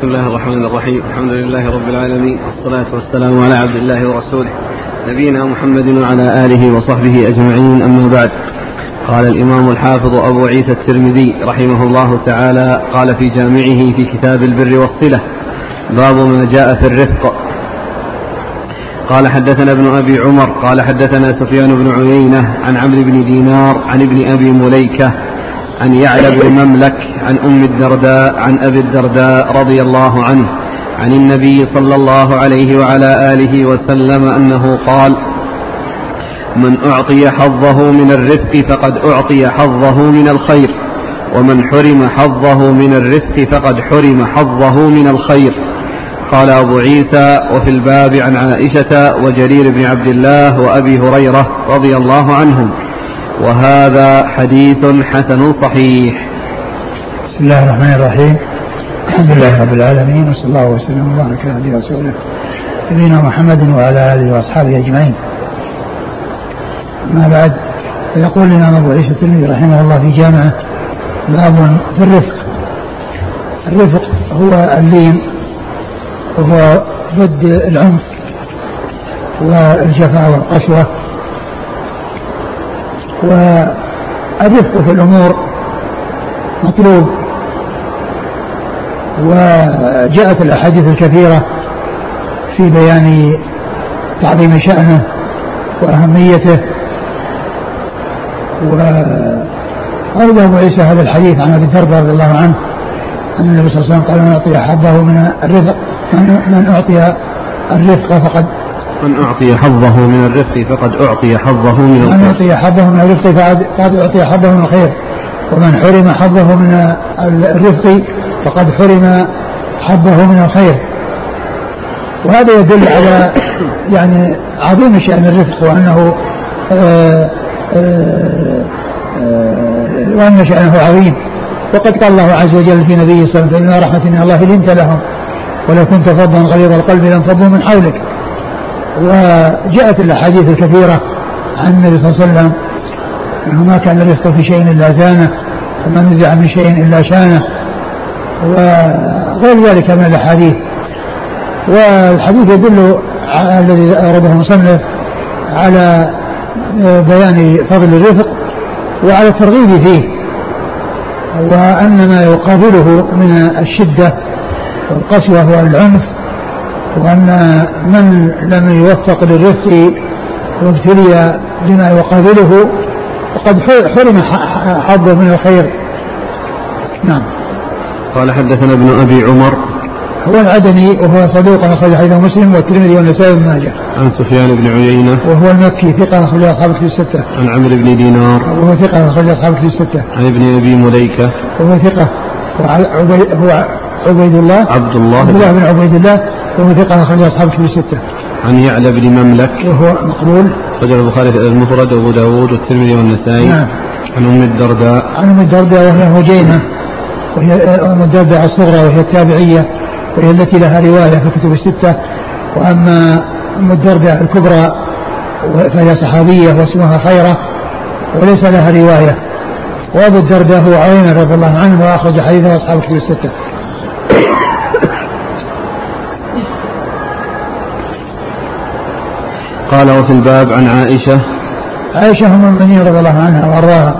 بسم الله الرحمن الرحيم. الحمد لله رب العالمين. والصلاة والسلام على عبد الله ورسوله. نبينا محمد وعلى آله وصحبه أجمعين. أما بعد. قال الإمام الحافظ أبو عيسى الترمذي رحمه الله تعالى قال في جامعه في كتاب البر والصلة باب ما جاء في الرفق. قال حدثنا ابن أبي عمر قال حدثنا سفيان بن عيينة عن عمرو بن دينار عن ابن أبي مليكة عن يعلى بن مملك عن أم الدرداء عن أبي الدرداء رضي الله عنه عن النبي صلى الله عليه وعلى آله وسلم أنه قال من أعطي حظه من الرفق فقد أعطي حظه من الخير ومن حرم حظه من الرفق فقد حرم حظه من الخير. قال أبو عيسى وفي الباب عن عائشة وجرير بن عبد الله وأبي هريرة رضي الله عنهم. وهذا حديث حسن صحيح. بسم الله الرحمن الرحيم. الحمد لله رب العالمين وصلى الله وسلم وبارك على ورسوله نبينا محمد وعلى آله وأصحابه أجمعين. أما بعد فيقول الإمام أبو عيسى الترمذي رحمه الله في جامعه باب في الرفق. الرفق هو اللين وهو ضد العنف والجفاء والقسوه والرفق في الأمور مطلوب. وجاءت الأحاديث الكثيرة في بيان تعظيم شأنه وأهميته. وأورد أبو عيسى هذا الحديث عن أبي الدرداء رضي الله عنه أن النبي صلى الله عليه وسلم قال من أعطي حظه من الرفق من أعطي الرفق فقد من أعطي حظه من الرفق فقد أعطي حظه من من الخير. أعطي حظه من الرفق فقد أعطي حظه من الخير. ومن حرم حظه من الرفق فقد حرم حظه من الخير. وهذا يدل على يعني عظيم شأن الرفق وأنه آه آه آه وأن شأنه عظيم. وقد قال الله عز وجل في نبيه صلى الله عليه وسلم رحمة من الله لنت لهم. ولو كنت فظا غليظ القلب لانفضوا من حولك. وجاءت الأحاديث الكثيرة عن النبي صلى الله عليه وسلم أنه ما كان الرفق في شيء إلا زانه وما نزع من شيء إلا شانه وغير ذلك من الأحاديث. والحديث يدل الذي أورده المصنف على بيان فضل الرفق وعلى الترغيب فيه وأن ما يقابله من الشدة والقسوة والعنف وأن من لم يوفق للرفق وابتلي بما يقابله فقد حرم حظه من الخير. نعم. قال حدثنا ابن أبي عمر. هو العدني وهو صدوق أخرج حديث مسلم والترمذي والنسائي بن ماجه. عن سفيان بن عيينة. وهو المكي ثقة أخرج أصحاب الكتب الستة. عن عمرو بن دينار. وهو ثقة أخرج أصحاب الكتب الستة. عن ابن أبي مليكة. وهو ثقة. وعبي- هو عبيد الله. عبد الله. عبد الله بن عبيد الله. وهو ثقة أخرج أصحاب الكتب الستة. عن يعلى بن مملك. وهو مقبول. رجل البخاري المفرد وأبو داود والترمذي والنسائي. نعم. عن أم الدرداء. عن أم الدرداء وهي هجينة وهي أم الدرداء الصغرى وهي التابعية. وهي التي لها رواية في الكتب الستة. وأما أم الدرداء الكبرى فهي صحابية واسمها خيرة وليس لها رواية. وأبو الدرداء هو عينة رضي الله عنه وأخرج حديثه أصحاب الكتب الستة. قال وفي الباب عن عائشة. عائشة أم المؤمنين رضي الله عنها وأرضاها.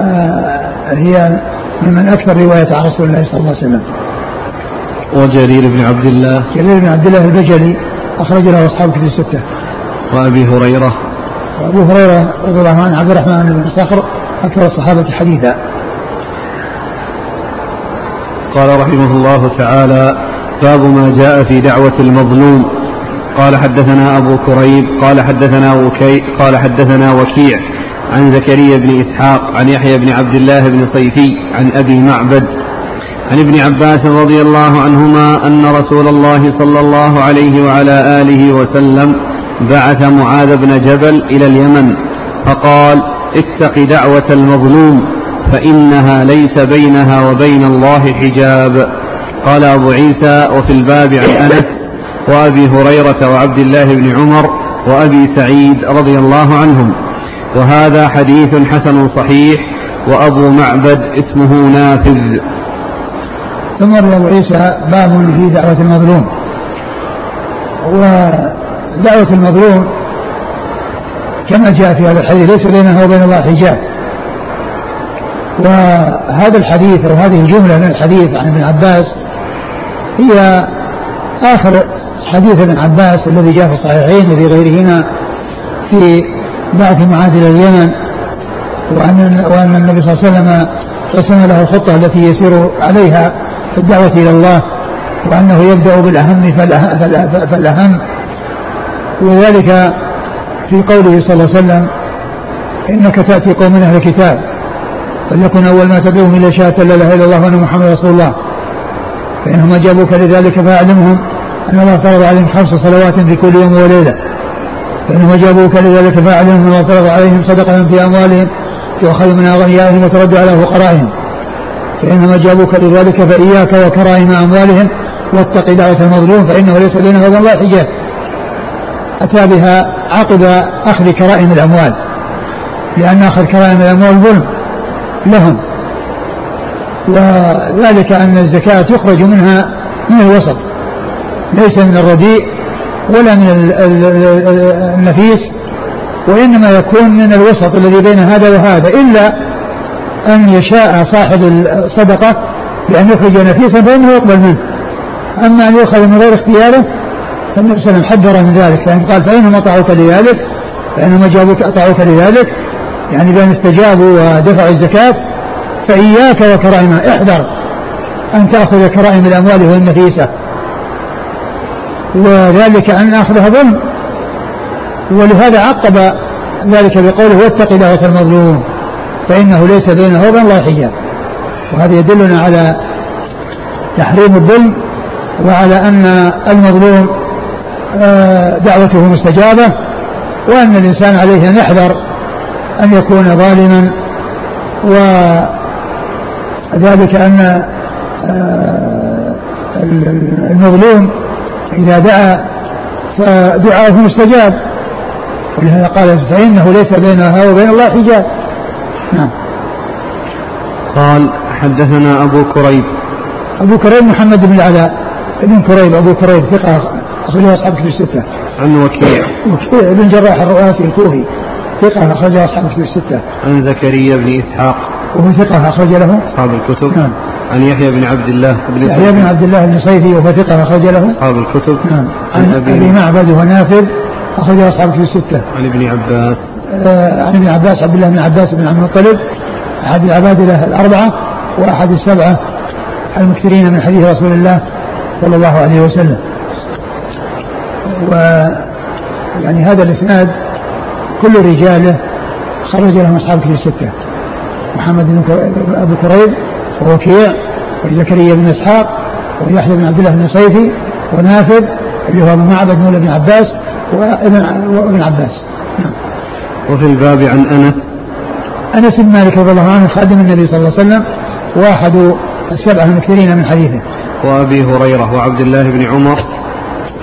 آه، هي ممن أكثر رواية عن رسول الله صلى الله عليه وسلم. وجرير بن عبد الله. جرير بن عبد الله البجلي أخرج له أصحاب الكتب الستة. وأبي هريرة. وأبو هريرة رضي الله عنه عبد الرحمن بن صخر أكثر الصحابة حديثا. قال رحمه الله تعالى باب ما جاء في دعوة المظلوم. قال حدثنا أبو كريب قال حدثنا وكي قال حدثنا وكيع عن زكريا بن إسحاق عن يحيى بن عبد الله بن صيفي عن أبي معبد عن ابن عباس رضي الله عنهما أن رسول الله صلى الله عليه وعلى آله وسلم بعث معاذ بن جبل إلى اليمن فقال اتق دعوة المظلوم فإنها ليس بينها وبين الله حجاب. قال أبو عيسى وفي الباب عن أنس وأبي هريرة وعبد الله بن عمر وأبي سعيد رضي الله عنهم. وهذا حديث حسن صحيح وأبو معبد اسمه نافذ. ثم أبو عيسى باب في دعوة المظلوم. ودعوة المظلوم كما جاء في هذا الحديث ليس بينها وبين الله حجاب. وهذا الحديث أو هذه الجملة من الحديث عن ابن عباس هي آخر حديث ابن عباس الذي جاء في الصحيحين وفي غيرهما في بعث معاذ إلى اليمن وأن وأن النبي صلى الله عليه وسلم رسم له الخطة التي يسير عليها في الدعوة إلى الله وأنه يبدأ بالأهم فالأهم. وذلك في قوله صلى الله عليه وسلم إنك تأتي قوم من أهل الكتاب فليكن أول ما تدعوهم إلى شهادة لا إله إلا الله وأن محمد رسول الله. فإنهم أجابوك لذلك فأعلمهم. أن الله فرض عليهم خمس صلوات في كل يوم وليلة. فإنهم أجابوك لذلك فأعلمهم أن الله فرض عليهم صدقة في أموالهم تؤخذ من أغنيائهم وترد على فقرائهم. فإنهم أجابوك لذلك فإياك وكرائم أموالهم واتق دعوة المظلوم فإنه ليس بينه وبين الله حجاب. أتى بها عقب أخذ كرائم الأموال. لأن أخذ كرائم الأموال ظلم لهم. وذلك أن الزكاة تخرج منها من الوسط. ليس من الرديء ولا من النفيس وإنما يكون من الوسط الذي بين هذا وهذا إلا أن يشاء صاحب الصدقة بأن يخرج نفيسا فإنه يقبل منه. أما أن يؤخذ من غير اختياره فالنبي صلى الله عليه وسلم حذر من ذلك لأنه قال فإنهم أطاعوك لذلك فإنهم أجابوك أطاعوك لذلك يعني بأن استجابوا ودفعوا الزكاة فإياك وكرائمها احذر أن تأخذ كرائم الأموال وهي النفيسة وذلك أن أخذها ظلم. ولهذا عقب ذلك بقوله واتق دعوة المظلوم فإنه ليس بينه وبين الله حجاب. وهذا يدلنا على تحريم الظلم وعلى أن المظلوم آه، دعوته مستجابة وأن الإنسان عليه أن يحذر أن يكون ظالما. وذلك أن آه، المظلوم إذا دعا فدعاؤه مستجاب. ولهذا قال فإنه ليس بينها وبين الله حجاب. نعم. قال حدثنا أبو كريب. أبو كريب محمد بن العلاء. ابن كريب أبو كريب ثقة أخرجه أصحاب كتب الستة. عن وكيع. وكيع بن جراح الرؤاسي الكوفي. ثقة أخرجه أصحاب كتب الستة. عن زكريا بن إسحاق. وهو ثقة أخرج له. أصحاب الكتب. نعم. عن يحيى بن عبد الله بن يحيى بن عبد الله بن صيفي وهو ثقة أخرج له. أصحاب الكتب. نعم. عن أبي معبد ونافذ أخرجه أصحاب الكتب الستة. عن ابن عباس. آه عن ابن عباس عبد الله بن عباس بن عبد المطلب أحد العبادلة الأربعة وأحد السبعة المكثرين من حديث رسول الله صلى الله عليه وسلم. و يعني هذا الإسناد كل رجاله خرج لهم أصحاب الكتب الستة. محمد بن أبو كريب ووكيع وزكريا بن إسحاق ويحيى بن عبد الله بن صيفي ونافذ اللي هو معبد مولى بن عباس وابن عباس. نعم. وفي الباب عن أنس. أنس بن مالك رضي الله عنه خادم النبي صلى الله عليه وسلم وأحد السبعة المكثرين من حديثه. وأبي هريرة وعبد الله بن عمر.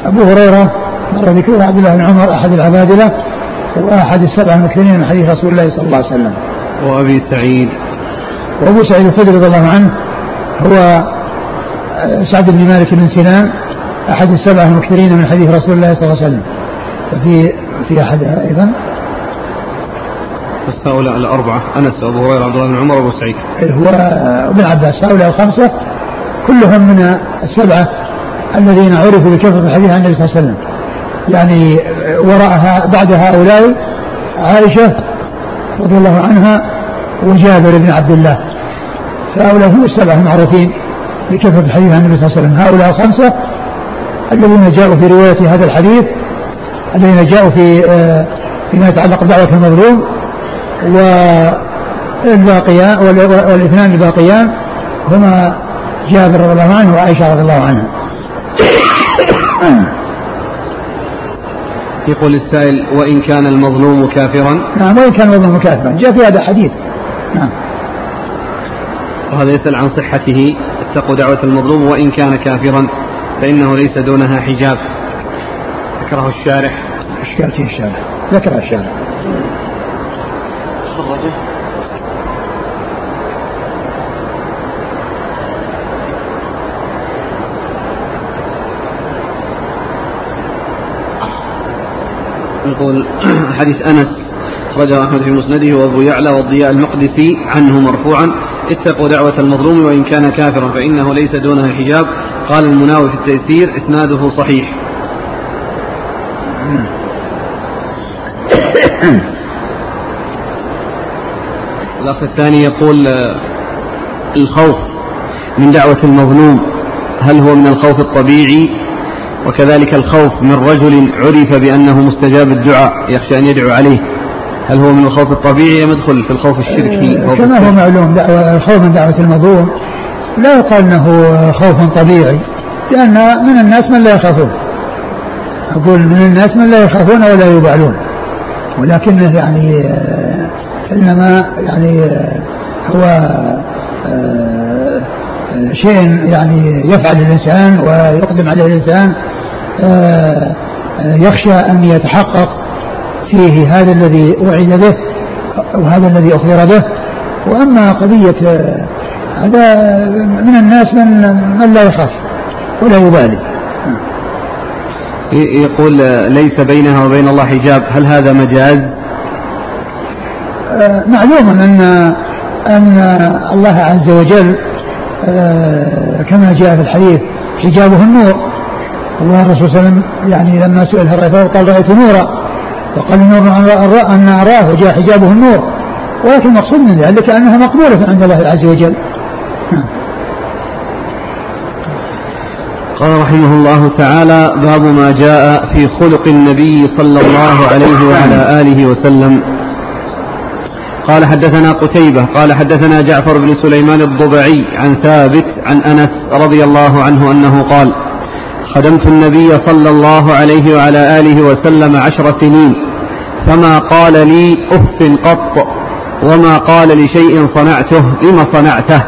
أبو هريرة مر ذكره عبد الله بن عمر أحد العبادلة وأحد السبعة المكثرين من حديث رسول الله صلى الله عليه وسلم. وأبي سعيد. وأبو سعيد الخدري رضي الله عنه هو سعد بن مالك بن سنان أحد السبعة المكثرين من حديث رسول الله صلى الله عليه وسلم. وفي في أحد أيضا؟ بس هؤلاء الأربعة أنس وأبو هريرة عبد الله بن عمر وأبو سعيد. هو ابن عباس. هؤلاء الخمسة كلهم من السبعة الذين عرفوا بكثرة الحديث عن النبي صلى الله عليه وسلم. يعني وراءها بعد هؤلاء عائشة رضي الله عنها وجابر بن عبد الله. فهؤلاء هم السبعة المعروفين بكثرة الحديث عن النبي صلى الله عليه وسلم. هؤلاء الخمسة الذين جاءوا في رواية هذا الحديث الذين جاءوا في آه، فيما يتعلق بدعوة المظلوم والباقيان والإثنان الباقيان هما جابر رضي الله عنه وعائشة رضي الله عنها. يقول السائل وإن كان المظلوم كافرا؟ نعم وإن كان المظلوم كافرا. جاء في هذا حديث نعم. وهذا يسأل عن صحته اتقوا دعوة المظلوم وإن كان كافرا فإنه ليس دونها حجاب. ذكره الشارح. أشكال فيه الشارح ذكر الشارح. يقول حديث أنس رجع أحمد في مسنده وأبو يعلى والضياء المقدسي عنه مرفوعا. اتقوا دعوة المظلوم وإن كان كافرا فإنه ليس دونها حجاب. قال المناوي في التيسير إسناده صحيح. الأخ الثاني يقول الخوف من دعوة المظلوم هل هو من الخوف الطبيعي؟ وكذلك الخوف من رجل عرف بأنه مستجاب الدعاء يخشى أن يدعو عليه. هل هو من الخوف الطبيعي أم يدخل في الخوف الشركي؟ آه، كما هو معلوم دعوة الخوف من دعوة المظلوم. لا يقال أنه خوف طبيعي لأن من الناس من لا يخافون. أقول من الناس من لا يخافون ولا يبالون ولكنه يعني آه، إنما يعني آه، هو شيء يعني يفعل الإنسان ويقدم عليه الإنسان آه، آه، يخشى أن يتحقق فيه هذا الذي وعد به وهذا الذي أخبر به. وأما قضية آه، هذا من الناس من من لا يخاف ولا يبالي. يقول ليس بينها وبين الله حجاب. هل هذا مجاز؟ معلوم أن أن الله عز وجل كما جاء في الحديث حجابه النور. والرسول صلى الله عليه وسلم يعني لما سئل رأيته؟ قال رأيت نورا. وقال أن أراه وجاء حجابه النور. ولكن المقصود من ذلك أنها مقبولة عند الله عز وجل. قال رحمه الله تعالى باب ما جاء في خلق النبي صلى الله عليه وعلى آله وسلم. قال حدثنا قتيبة قال حدثنا جعفر بن سليمان الضبعي عن ثابت عن أنس رضي الله عنه أنه قال خدمت النبي صلى الله عليه وعلى آله وسلم عشر سنين. فما قال لي أف قط وما قال لشيء صنعته لم صنعته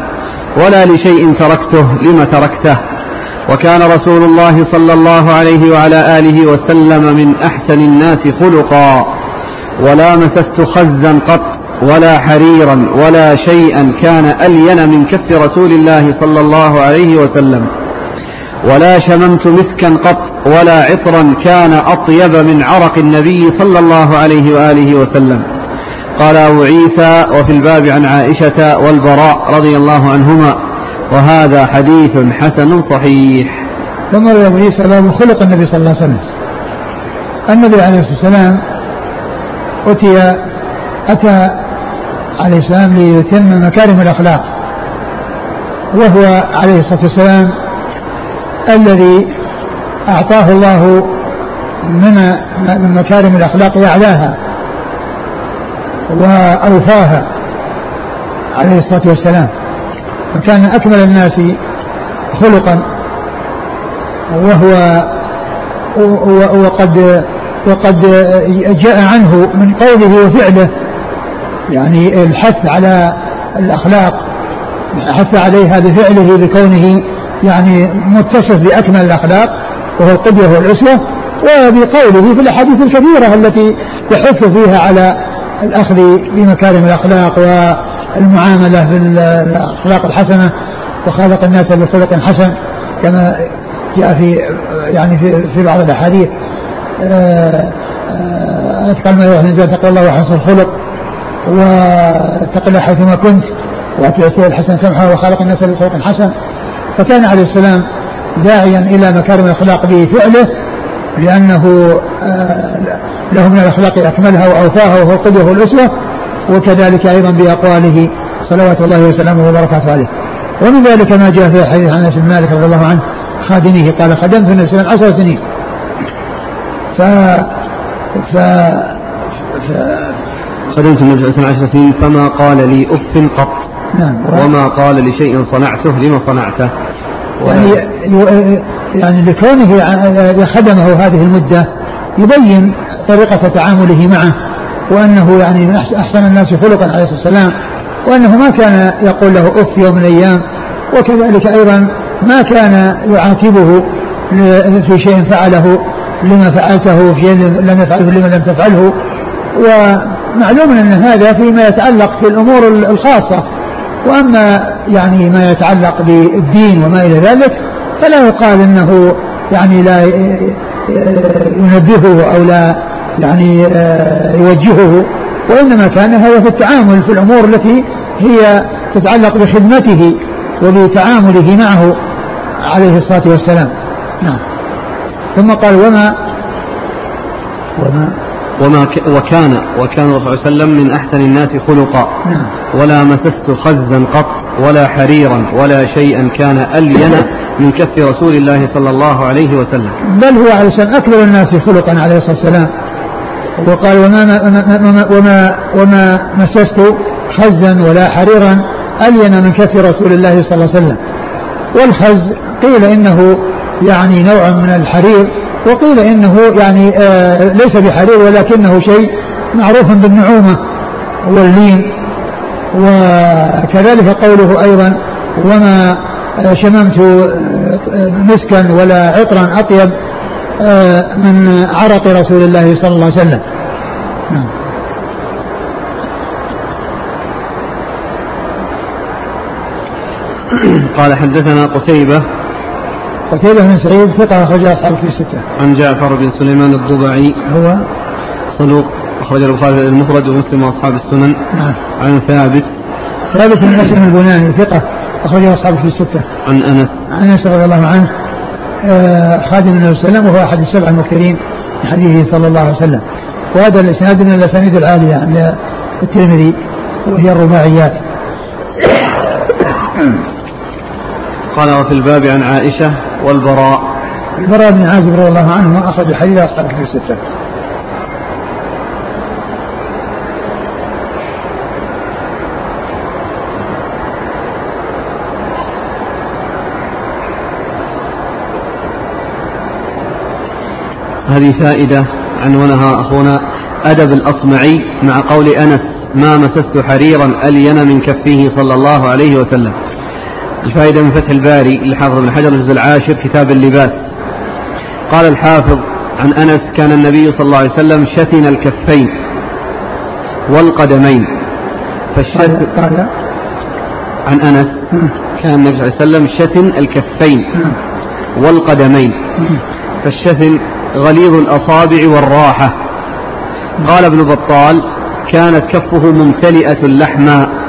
ولا لشيء تركته لم تركته. وكان رسول الله صلى الله عليه وعلى آله وسلم من أحسن الناس خلقا. ولا مسست خزا قط ولا حريرا ولا شيئا كان ألين من كف رسول الله صلى الله عليه وسلم. ولا شممت مسكا قط ولا عطرا كان أطيب من عرق النبي صلى الله عليه وآله وسلم. قال أبو عيسى وفي الباب عن عائشة والبراء رضي الله عنهما وهذا حديث حسن صحيح. ثم أبو عيسى باب خلق النبي صلى الله عليه وسلم. النبي عليه الصلاة والسلام أتي أتى عليه السلام ليتم مكارم الأخلاق وهو عليه الصلاة والسلام الذي أعطاه الله من من مكارم الأخلاق أعلاها وأوفاها عليه الصلاة والسلام. وكان أكمل الناس خلقا. وهو وقد وقد جاء عنه من قوله وفعله. يعني الحث على الأخلاق حث عليها بفعله بكونه يعني متصف بأكمل الأخلاق وهو القدوة والأسوة وبقوله في الأحاديث الكثيرة التي يحث فيها على الأخذ بمكارم الأخلاق والمعاملة بالأخلاق الحسنة وخالق الناس بخلق حسن كما جاء في يعني في, في بعض الأحاديث. أتقى ما من تقوى الله وحسن الخلق واتق الله حيثما كنت وأتي الحسن سمحه وخالق الناس بخلق حسن. فكان عليه السلام داعيا إلى مكارم الأخلاق بفعله لأنه آه، له من الأخلاق أكملها وأوفاها وهو القدوة والأسوة وكذلك أيضا بأقواله صلوات الله وسلامه وبركاته عليه. ومن ذلك ما جاء في حديث عن أنس بن مالك رضي الله عنه خادمه قال خدمت النبي صلى الله عليه وسلم عشر سنين. ف ف ف خدمت النبي صلى الله عليه وسلم عشر سنين فما قال لي أف قط. نعم. وما قال لشيء صنعته لما صنعته. يعني يعني لكونه خدمه هذه المدة يبين طريقة تعامله معه وأنه يعني من أحسن الناس خلقا عليه الصلاة والسلام وأنه ما كان يقول له أف يوم من الأيام وكذلك أيضا ما كان يعاتبه في شيء فعله لما فعلته في شيء لم يفعله لما لم تفعله. ومعلوم أن هذا فيما يتعلق في الأمور الخاصة. وأما يعني ما يتعلق بالدين وما إلى ذلك فلا يقال إنه يعني لا ينبهه أو لا يعني يوجهه وإنما كان هذا في التعامل في الأمور التي هي تتعلق بخدمته وبتعامله معه عليه الصلاة والسلام. نعم. ثم قال وما وما وما ك وكان وكان الرسول صلى الله عليه وسلم من أحسن الناس خلقا. نعم. ولا مسست خزا قط ولا حريرا ولا شيئا كان ألين من كف رسول الله صلى الله عليه وسلم. بل هو عليه السلام أكبر الناس خلقا عليه الصلاة والسلام. وقال وما وما وما, وما مسست خزا ولا حريرا ألين من كف رسول الله صلى الله عليه وسلم. والخز قيل إنه يعني نوع من الحرير وقيل إنه يعني آه ليس بحرير ولكنه شيء معروف بالنعومة واللين. وكذلك قوله أيضا وما شممت مسكا ولا عطرا أطيب آه، من عرق رسول الله صلى الله عليه وسلم. نعم. قال حدثنا قتيبة قتيبة بن سعيد ثقة أخرج أصحاب في الستة. عن جعفر بن سليمان الضبعي هو صدوق أخرج البخاري المفرد ومسلم وأصحاب السنن. نعم. عن ثابت ثابت بن مسلم البناني ثقة أخرجه أصحابه في الستة. عن أنس. عن أنس رضي الله عنه آه، خادم النبي صلى الله عليه وسلم وهو أحد السبع المكثرين من حديثه صلى الله عليه وسلم. وهذا الإسناد من الأسانيد العالية عند الترمذي وهي الرباعيات. قال وفي الباب عن عائشة والبراء البراء بن عازب رضي الله عنه أخرج حديث أصحاب في الستة. هذه فائدة عنونها أخونا أدب الأصمعي مع قول أنس ما مسست حريرا ألين من كفه صلى الله عليه وسلم الفائدة من فتح الباري للحافظ بن حجر الجزء العاشر كتاب اللباس. قال الحافظ عن أنس كان النبي صلى الله عليه وسلم شتن الكفين والقدمين. فالشت قال عن أنس كان النبي صلى الله عليه وسلم شتن الكفين والقدمين. فالشتن غليظ الأصابع والراحة. قال ابن بطال كانت كفه ممتلئة لحما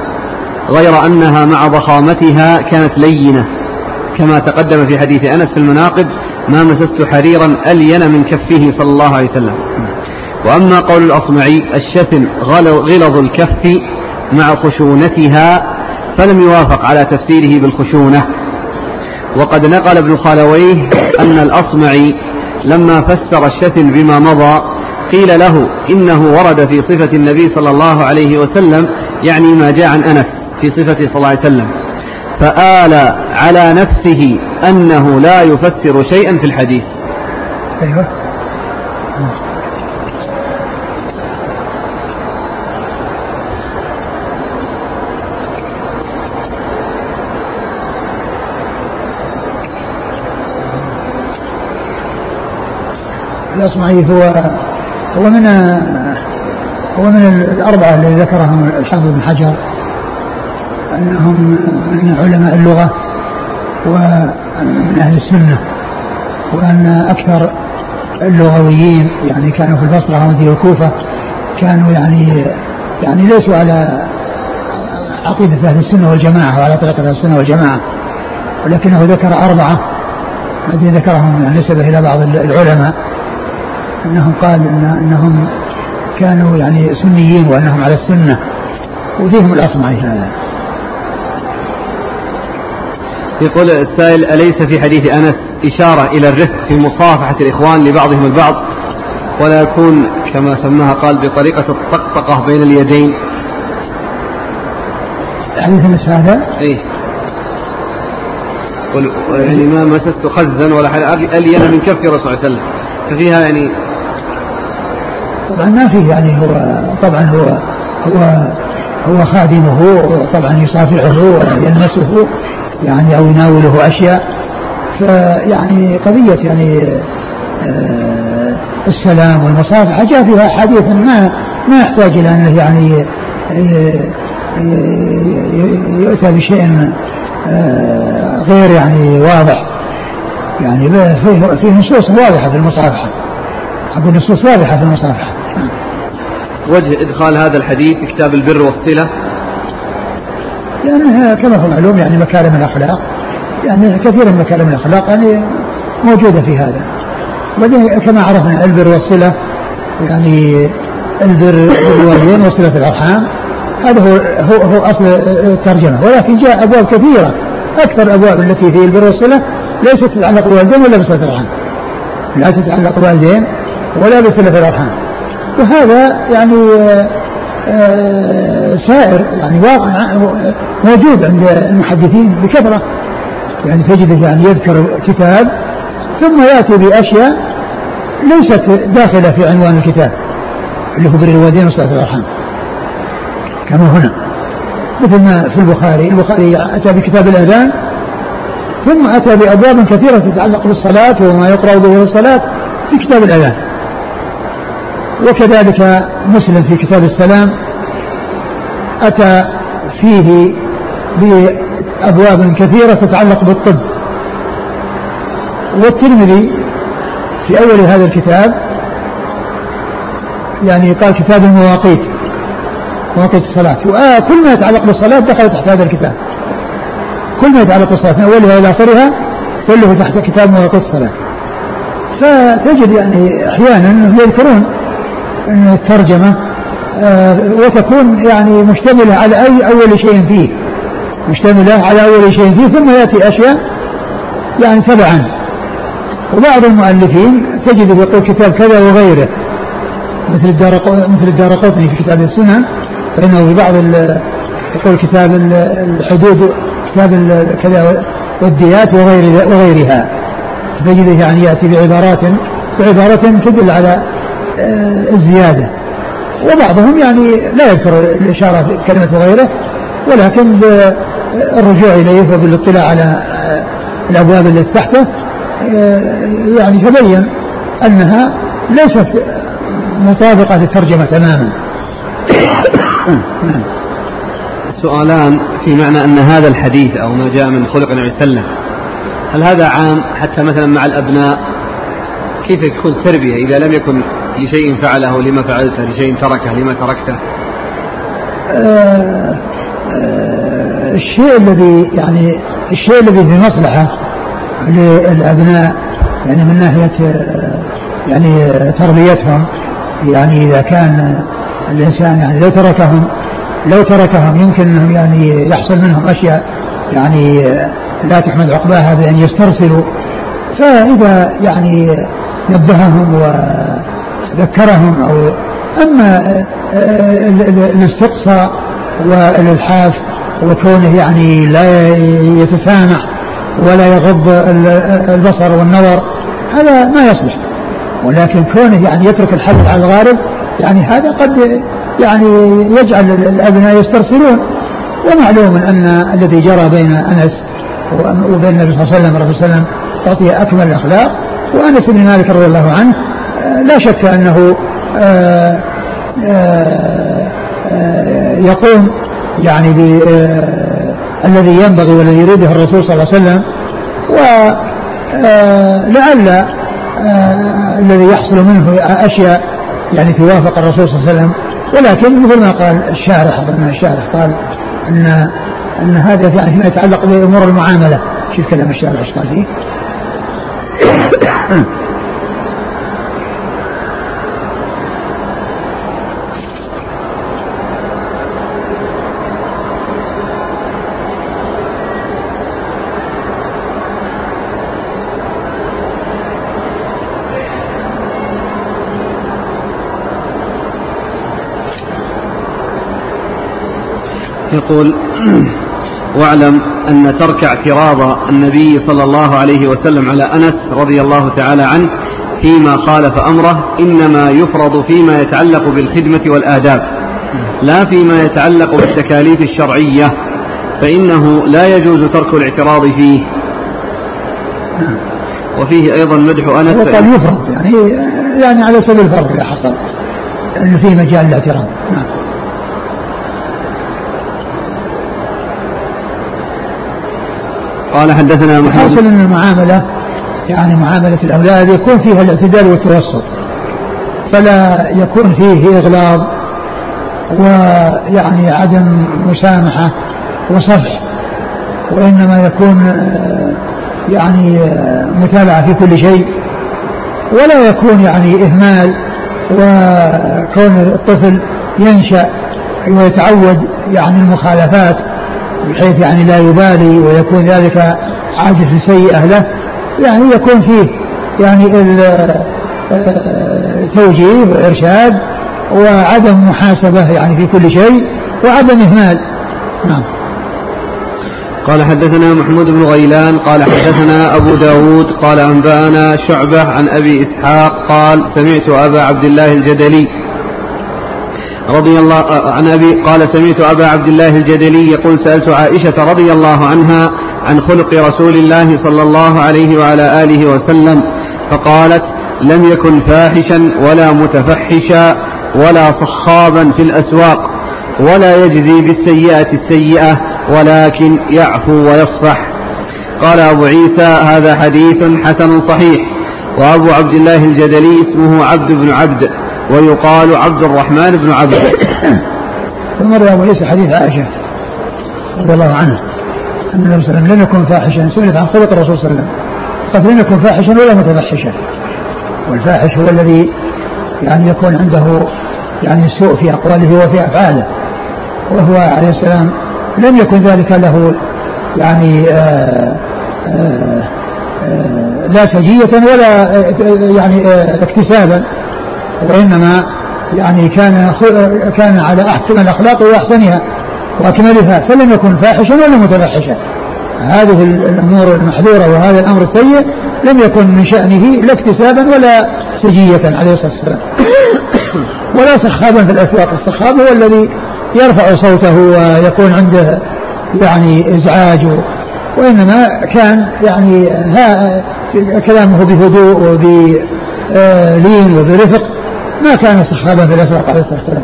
غير أنها مع ضخامتها كانت لينة. كما تقدم في حديث أنس في المناقب ما مسست حريرا ألين من كفه صلى الله عليه وسلم. وأما قول الأصمعي الشتم غلظ الكف مع خشونتها فلم يوافق على تفسيره بالخشونة. وقد نقل ابن خالويه أن الأصمعي لما فسر الشتم بما مضى قيل له إنه ورد في صفة النبي صلى الله عليه وسلم يعني ما جاء عن أنس. في صفته صلى الله عليه وسلم. فآل على نفسه أنه لا يفسر شيئا في الحديث. أيوة. الأصمعي هو هو من هو من الأربعة الذي ذكرهم الحافظ بن حجر. أنهم من علماء اللغة ومن أهل السنة وأن أكثر اللغويين يعني كانوا في البصرة ومدينة الكوفة كانوا يعني يعني ليسوا على عقيدة أهل السنة والجماعة وعلى طريقة أهل السنة والجماعة ولكنه ذكر أربعة الذين ذكرهم يعني نسبة إلى بعض العلماء أنهم قال إن أنهم كانوا يعني سنيين وأنهم على السنة وفيهم الأصمعي هذا. يقول السائل أليس في حديث أنس إشارة إلى الرفق في مصافحة الإخوان لبعضهم البعض؟ ولا يكون كما سماها قال بطريقة الطقطقة بين اليدين. حديث أنس هذا؟ إيه. يعني ما مسست خزا ولا ألين من كف الرسول صلى الله عليه وسلم. ففيها يعني طبعا ما فيه يعني هو طبعا هو هو هو خادمه طبعا يصافحه ويلمسه يعني أو يناوله أشياء فيعني قضية يعني آه، السلام والمصافحه جاء فيها حديث ما ما يحتاج إلى أنه يعني آه، يؤتى بشيء آه، غير يعني واضح. يعني فيه فيه نصوص واضحة في المصافحة. أقول النصوص واضحة في المصافحة. وجه إدخال هذا الحديث في كتاب البر والصلة. لأنها كما هو معلوم يعني مكارم الأخلاق يعني كثير من مكارم الأخلاق يعني موجودة في هذا. وبعدين كما عرفنا البر والصلة يعني البر بالوالدين وصلة الأرحام هذا هو هو, هو أصل الترجمة. ولكن جاء أبواب كثيرة أكثر الأبواب التي في البر والصلة ليست تتعلق بالوالدين ولا بصلة الأرحام. لا تتعلق بالوالدين ولا بصلة الأرحام. وهذا يعني سائر يعني واقع موجود عند المحدثين بكثرة يعني تجده يعني يذكر كتاب ثم يأتي بأشياء ليست داخلة في عنوان الكتاب اللي هو بر الوالدين وصلة الأرحام كما هنا مثل ما في البخاري البخاري أتى بكتاب الأذان ثم أتى بأبواب كثيرة تتعلق بالصلاة وما يقرأ به الصلاة في كتاب الأذان. وكذلك مسلم في كتاب السلام أتى فيه بأبواب كثيرة تتعلق بالطب. والترمذي في أول هذا الكتاب يعني قال كتاب المواقيت مواقيت الصلاة. وكل ما يتعلق بالصلاة دخل تحت هذا الكتاب. كل ما يتعلق بالصلاة من أولها إلى آخرها كله تحت كتاب مواقيت الصلاة. فتجد يعني أحيانا يذكرون الترجمة آه، وتكون يعني مشتملة على أي أول شيء فيه. مشتملة على أول شيء فيه ثم يأتي أشياء يعني تبعا. وبعض المؤلفين تجد يقول كتاب كذا وغيره. مثل الدار مثل الدار قطني في كتاب السنن فإنه في بعض يقول كتاب الحدود كتاب كذا والديات وغير وغيرها. تجده يعني يأتي بعبارات بعبارة تدل على آه، الزيادة وبعضهم يعني لا يذكر الإشارة كلمة غيره ولكن بالرجوع إليه وبالاطلاع على آه، الأبواب التي تحته آه، يعني تبين أنها ليست مطابقة للترجمة تماما. سؤالان في معنى أن هذا الحديث أو ما جاء من خلق النبي صلى الله عليه وسلم هل هذا عام حتى مثلا مع الأبناء؟ كيف يكون تربية إذا لم يكن لشيء فعله لما فعلته لشيء تركه لما تركته؟ آه آه الشيء الذي يعني الشيء الذي في مصلحة للأبناء يعني من ناحية آه، يعني تربيتهم يعني إذا كان الإنسان يعني لو تركهم لو تركهم يمكن أنهم يعني يحصل منهم أشياء يعني لا تحمد عقباها بأن يسترسلوا. فإذا يعني نبههم وذكرهم أو أما الاستقصاء والإلحاف وكونه يعني لا يتسامح ولا يغض البصر والنظر هذا ما يصلح. ولكن كونه يعني يترك الحدث على الغالب يعني هذا قد يعني يجعل الأبناء يسترسلون. ومعلوم أن الذي جرى بين أنس وبين النبي صلى الله عليه وسلم صلى الله عليه وسلم أعطي أكمل الأخلاق. وأنس بن مالك رضي الله عنه آه، لا شك أنه آه، آه، يقوم يعني الذي ينبغي والذي يريده الرسول صلى الله عليه وسلم ولعل الذي يحصل منه أشياء يعني توافق الرسول صلى الله عليه وسلم. ولكن مثل ما قال الشارح أظن الشارح قال أن أن هذا يعني فيما يتعلق بأمور المعاملة. شوف كلام الشارح إيش قال فيه. يقول واعلم أن ترك اعتراض النبي صلى الله عليه وسلم على أنس رضي الله تعالى عنه فيما خالف أمره إنما يفرض فيما يتعلق بالخدمة والآداب لا فيما يتعلق بالتكاليف الشرعية فإنه لا يجوز ترك الاعتراض فيه. وفيه أيضا مدح أنس قال يفرض يعني يعني على سبيل الفرض إذا حصل أنه في مجال الاعتراض. نعم. قال حدثنا محمد. حاصل إن المعاملة يعني معاملة الأولاد يكون فيها الاعتدال والتوسط فلا يكون فيه إغلاظ ويعني عدم مسامحة وصفح وإنما يكون يعني متابعة في كل شيء ولا يكون يعني إهمال وكون الطفل ينشأ ويتعود يعني المخالفات بحيث يعني لا يبالي ويكون ذلك عادة سيئة له يعني يكون فيه يعني التوجيه وإرشاد وعدم محاسبة يعني في كل شيء وعدم إهمال. نعم. قال حدثنا محمود بن غيلان قال حدثنا أبو داود قال أنبأنا شعبة عن أبي إسحاق قال سمعت أبا عبد الله الجدلي رضي الله عن أبي قال سمعت أبا عبد الله الجدلي يقول سألت عائشة رضي الله عنها عن خلق رسول الله صلى الله عليه وعلى آله وسلم فقالت لم يكن فاحشا ولا متفحشا ولا صخابا في الأسواق ولا يجزي بالسيئة السيئة ولكن يعفو ويصفح. قال أبو عيسى هذا حديث حسن صحيح. وأبو عبد الله الجدلي اسمه عبد بن عبد ويقال عبد الرحمن بن عبد. ثم روى أبو عيسى حديث عائشة رضي الله عنها أن النبي صلى الله عليه وسلم لم يكن فاحشا سئلت عن خلق الرسول صلى الله عليه وسلم. قد لم يكن فاحشا ولا متفحشا. والفاحش هو الذي يعني يكون عنده يعني سوء في أقواله وفي أفعاله. وهو عليه السلام لم يكن ذلك له يعني آآ آآ آآ لا سجية ولا يعني اكتسابا. وإنما يعني كان كان على أحسن الأخلاق وأحسنها وأكملها فلم يكن فاحشا ولا متفحشا. هذه الأمور المحذورة وهذا الأمر السيء لم يكن من شأنه لا اكتسابا ولا سجية عليه الصلاة والسلام. ولا سخابا في الأسواق. السخاب هو الذي يرفع صوته ويكون عنده يعني إزعاج وإنما كان يعني ها كلامه بهدوء وبلين وبرفق. ما كان صخابا في الأسواق عليه الصلاة والسلام.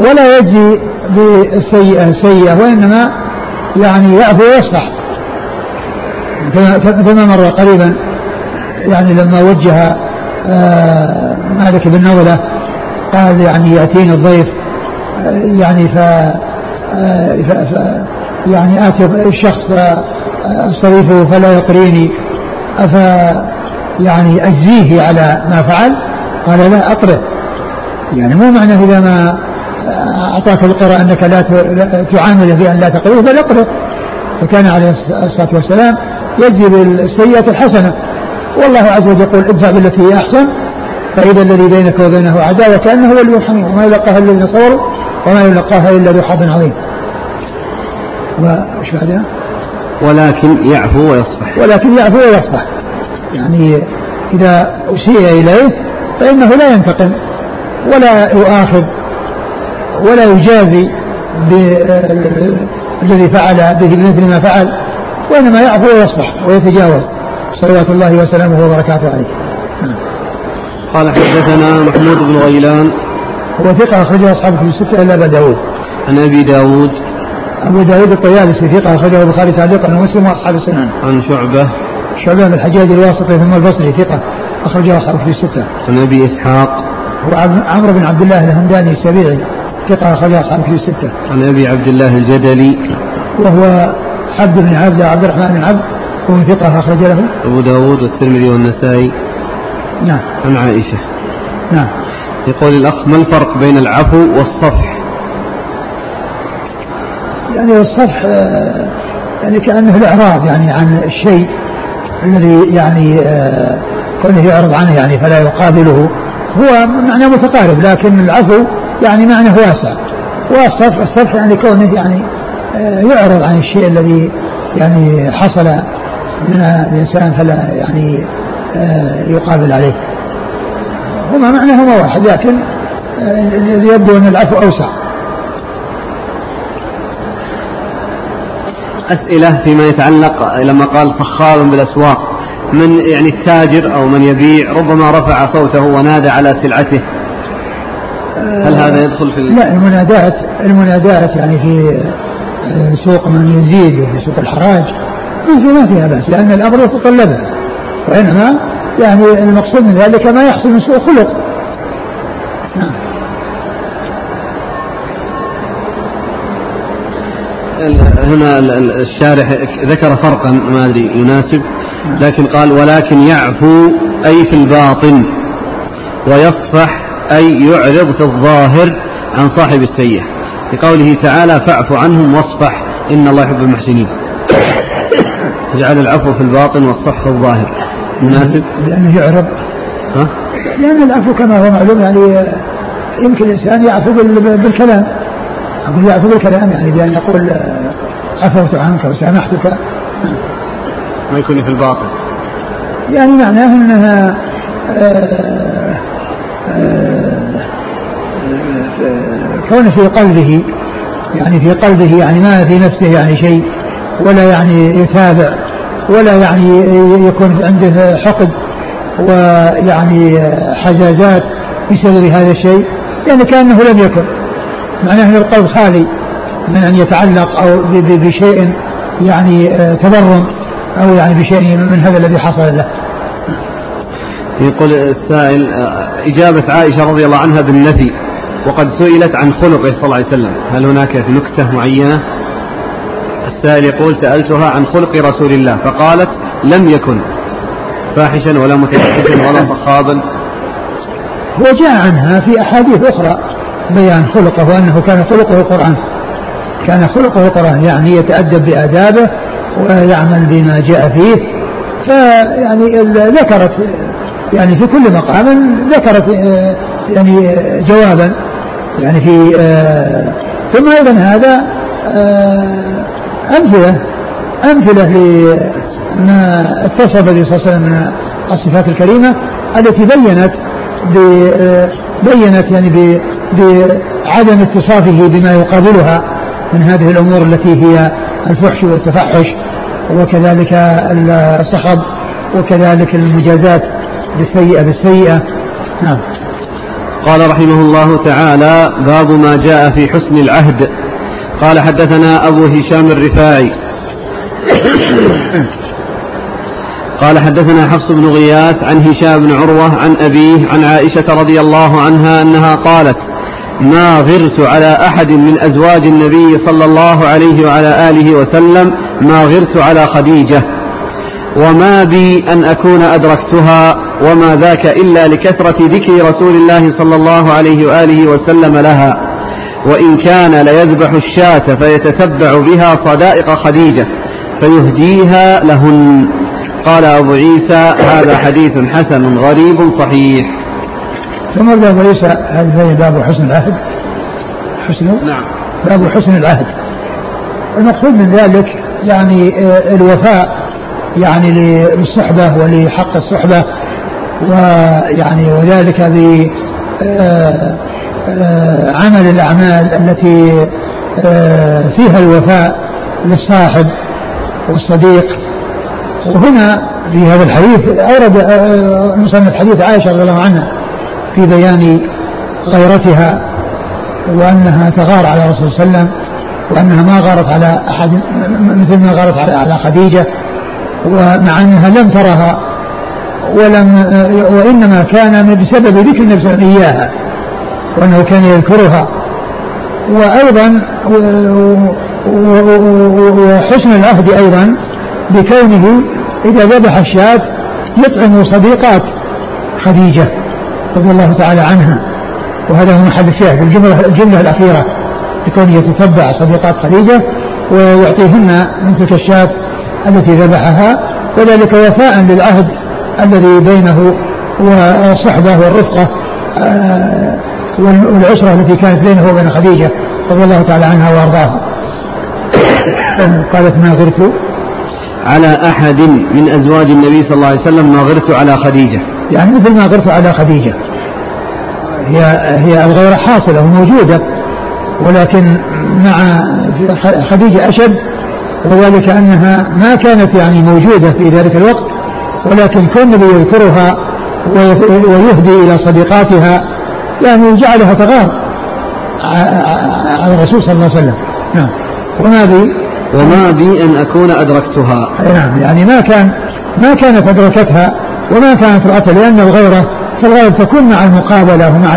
ولا يجزي بالسيئة سيئة وإنما يعني يعفو ويصفح كما مر قريبا يعني لما وجه آه، مالك بن نولة قال يعني يأتيني الضيف يعني ف, ف... ف... يعني آتي الشخص فأستضيفه فلا يقريني أف يعني أجزيه على ما فعل. قال لا أقره يعني مو معنى إذا ما أعطاك القراء أنك لا تعامله بأن لا تقريه بل أقره فكان عليه الصلاة والسلام يجزي بالسيئة الحسنة. والله عز وجل يقول ادفع بالتي هي أحسن فإذا الذي بينك وبينه عداوة كأنه ولي حميم وما يلقاها الذين صبروا وما يلقاها إلا ذو حظ عظيم. وش بعدها؟ ولكن يعفو ويصفح. ولكن يعفو ويصفح. يعني إذا أسيء إليه فإنه لا ينتقم ولا يؤاخذ ولا يجازي الذي فعل به بمثل ما فعل وإنما يعفو ويصفح ويتجاوز. صلوات الله وسلامه وبركاته عليه. قال حدثنا محمود بن غيلان. هو ثقة أخرجه أصحابه في الستة إلا أبا داود. عن أبي داود. أبو داود الطيالسي ثقة أخرجه البخاري تعليقا ومسلم وأصحاب السنن عن شعبة. شعبة بن الحجاج الواسطي ثم البصري ثقة. أخرجه أصحابه في الستة. عن أبي إسحاق. هو عمرو بن عبد الله الهمداني السبيعي ثقة أخرجه أصحابه في الستة. عن أبي عبد الله الجدلي. وهو عبد بن عبد عبد الرحمن بن عبد وهو ثقة أخرج له. أبو داود والترمذي والنسائي. نعم. عن عائشة. نعم. يقول الأخ ما الفرق بين العفو والصفح؟ يعني الصفح آه، يعني كأنه الإعراض يعني عن الشيء. الذي يعني آه، كونه يعرض عنه يعني فلا يقابله. هو معنى متقارب لكن العفو يعني معنى واسع. والصفح الصفح يعني كونه يعني آه، يعرض عن الشيء الذي يعني حصل من الإنسان فلا يعني يقابل عليه. هما معناهما واحد لكن يبدو أن العفو أوسع. أسئلة فيما يتعلق لما قال صخاب بالأسواق. من يعني التاجر أو من يبيع ربما رفع صوته ونادى على سلعته. هل هذا يدخل في لا المنادات المنادات يعني في سوق من يزيد وفي سوق الحراج. ما فيها بأس لأن الأمر يتطلبه وإنما يعني المقصود من ذلك ما يحصل من سوء خلق. هنا الشارح ذكر فرقا ما أدري يناسب. لكن قال ولكن يعفو أي في الباطن ويصفح أي يعرض في الظاهر عن صاحب السيئة. لقوله تعالى فاعف عنهم واصفح إن الله يحب المحسنين. جعل العفو في الباطن والصفح في الظاهر. مناسب لأنه يعرض. ها؟ لأن العفو كما هو معلوم يعني يمكن الإنسان يعفو بالكلام. أقول يعفو بالكلام يعني بأن يقول عفوت عنك وسامحتك ما يكون في الباطن يعني معناه أنها آه، آه، كون في قلبه يعني في قلبه يعني ما في نفسه يعني شيء ولا يعني يتابع ولا يعني يكون عنده حقد ويعني حزازات بسبب هذا الشيء يعني كأنه لم يكن. معناه أن القلب خالي من أن يتعلق أو بشيء يعني آه، تبرم أو يعني بشيء من هذا الذي حصل له. يقول السائل آه، إجابة عائشة رضي الله عنها بالنفي وقد سئلت عن خلقه صلى الله عليه وسلم. هل هناك نكتة معينة؟ السائل يقول سألتها عن خلق رسول الله فقالت لم يكن. فاحشا ولا متفحشا ولا صخابا. هو جاء عنها في أحاديث أخرى. بيان خلقه وأنه كان خلقه القرآن. كان خلقه القرآن يعني يتأدب بآدابه ويعمل بما جاء فيه. فيعني ذكرت يعني في كل مقام ذكرت يعني جوابا. يعني في ثم أيضا هذا أمثلة أمثلة لما اتصف به صلى الله عليه وسلم من الصفات الكريمة التي بينت بينت يعني بعدم اتصافه بما يقابلها من هذه الأمور التي هي الفحش والتفحش وكذلك الصخب وكذلك المجازات بالسيئة بالسيئة. نعم. قال رحمه الله تعالى باب ما جاء في حسن العهد. قال حدثنا أبو هشام الرفاعي. قال حدثنا حفص بن غياث عن هشام بن عروة عن أبيه عن عائشة رضي الله عنها أنها قالت ما غرت على أحد من أزواج النبي صلى الله عليه وعلى آله وسلم ما غرت على خديجة. وما بي أن أكون أدركتها وما ذاك إلا لكثرة ذكر رسول الله صلى الله عليه وآله وسلم لها. وإن كان ليذبح الشاة فيتتبع بها صدائق خديجة فيهديها لهن. قال أبو عيسى هذا حديث حسن غريب صحيح. ثم أبو عيسى هذا باب حسن العهد؟ حسن نعم. باب حسن العهد. المقصود من ذلك يعني آه، الوفاء يعني للصحبة ولحق الصحبة ويعني وذلك ب آه، آه، عمل الأعمال التي فيها الوفاء للصاحب والصديق. وهنا في هذا الحديث أورد مصنف حديث عائشة رضي الله عنها. في بيان غيرتها وأنها تغار على الرسول صلى الله عليه وسلم وأنها ما غارت على أحد مثل ما غارت على خديجة ومع أنها لم ترها ولم وإنما كان بسبب ذكر النبي صلى الله عليه إياها وأنه كان يذكرها وأيضا وحسن العهد أيضا بكونه إذا ذبح الشاة يطعم صديقات خديجة. رضي الله تعالى عنها. وهذا هو محل الشاهد. الجملة, الجملة الأخيرة بكونه يتتبع صديقات خديجة ويعطيهن من تلك الشاة التي ذبحها وذلك وفاء للعهد الذي بينه والصحبة والرفقة آه، والعشرة التي كانت بينه وبين خديجة رضي الله تعالى عنها وأرضاها. قالت ما غرت على أحد من أزواج النبي صلى الله عليه وسلم ما غرت على خديجة. يعني مثل ما غرت على خديجة. هي هي الغيرة حاصلة وموجودة ولكن مع خديجة أشد وذلك أنها ما كانت يعني موجودة في ذلك الوقت ولكن كون يذكرها ويهدي إلى صديقاتها يعني جعلها تغار على الرسول صلى الله عليه وسلم. نعم. وما بي؟ وما بي أن أكون أدركتها. نعم يعني ما كان ما كانت أدركتها وما كانت رأتها لأن الغيرة فالغيرة تكون مع المقابلة ومع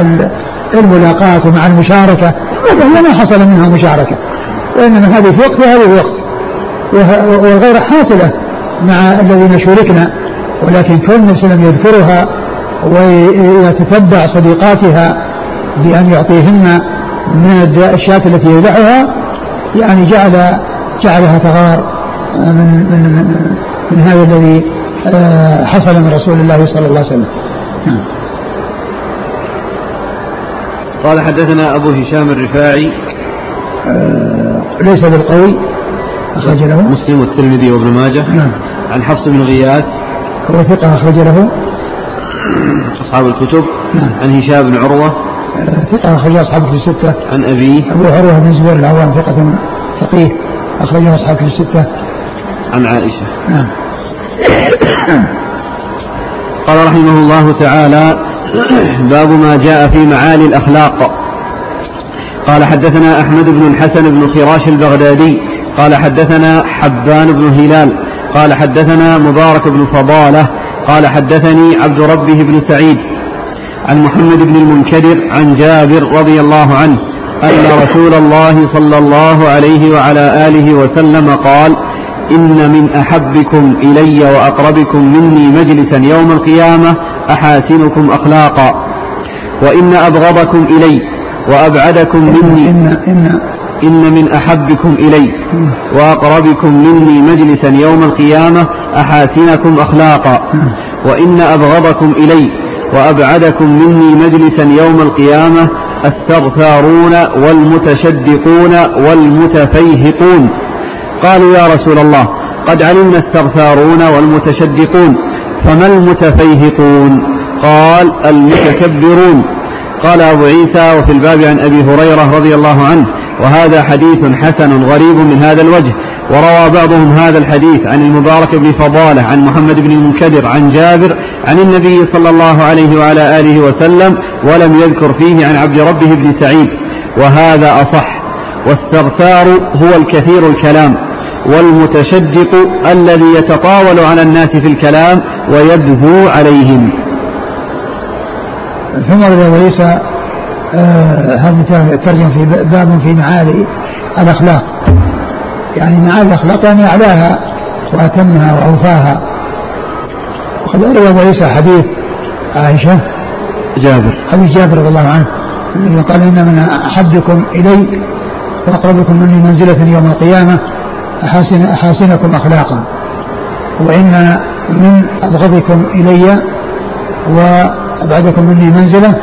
الملاقاة ومع المشاركة. وهي ما حصل منها مشاركة. وإنما هذه في وقت وهذه في وقت. والغيرة حاصلة مع الذين شركنا. ولكن كون النبي يذكرها ويتتبع صديقاتها بأن يعطيهن من الأشياء التي يذبحها يعني جعل جعلها تغار من من من, من هذا الذي آه، حصل من رسول الله صلى الله عليه وسلم. نعم. قال حدثنا أبو هشام الرفاعي. آه ليس بالقوي أخرج له. مسلم والترمذي وابن ماجه. نعم. عن حفص بن غياث. هو ثقة أخرج له. أصحاب الكتب. نعم. عن هشام بن عروة. آه ثقة أخرج أصحاب الكتب الستة. عن أبيه. أبو عروة بن زبير العوام ثقة فقيه. أخرجه أصحاب الكتب الستة. عن عائشة. نعم. قال رحمه الله تعالى باب ما جاء في معالي الأخلاق. قال حدثنا أحمد بن الحسن بن خراش البغدادي. قال حدثنا حبان بن هلال. قال حدثنا مبارك بن فضالة. قال حدثني عبد ربه بن سعيد عن محمد بن المنكدر عن جابر رضي الله عنه أن رسول الله صلى الله عليه وعلى آله وسلم قال إن من أحبكم إلي وأقربكم مني مجلسا يوم القيامة أحاسنكم أخلاقا. وإن أبغضكم إلي وأبعدكم مني إن, إن, إن من أحبكم إلي وأقربكم مني مجلسا يوم القيامة أحاسنكم أخلاقا. وإن أبغضكم إلي وأبعدكم مني مجلسا يوم القيامة الثرثارون والمتشدقون والمتفيهقون. قالوا يا رسول الله قد علمنا الثرثارون والمتشدقون فما المتفيهقون؟ قال المتكبرون. قال أبو عيسى وفي الباب عن أبي هريرة رضي الله عنه وهذا حديث حسن غريب من هذا الوجه. وروى بعضهم هذا الحديث عن المبارك بن فضالة عن محمد بن المنكدر عن جابر عن النبي صلى الله عليه وعلى آله وسلم ولم يذكر فيه عن عبد ربه بن سعيد. وهذا أصح. والثرثار هو الكثير الكلام. والمتشدق الذي يتطاول على الناس في الكلام ويدهو عليهم. ثم روى عيسى آه هذا ترجم في باب في معالي الأخلاق. يعني معالي الأخلاق يعني أعلاها وأتمها وأوفاها. وقد روى أبو عيسى حديث عائشة. جابر. حديث جابر رضي الله عنه. قال إن من أحبكم إلي وأقربكم مني منزلة يوم القيامة. أحاسن أحاسنكم أخلاقا. وإن من أبغضكم إلي وأبعدكم مني منزلة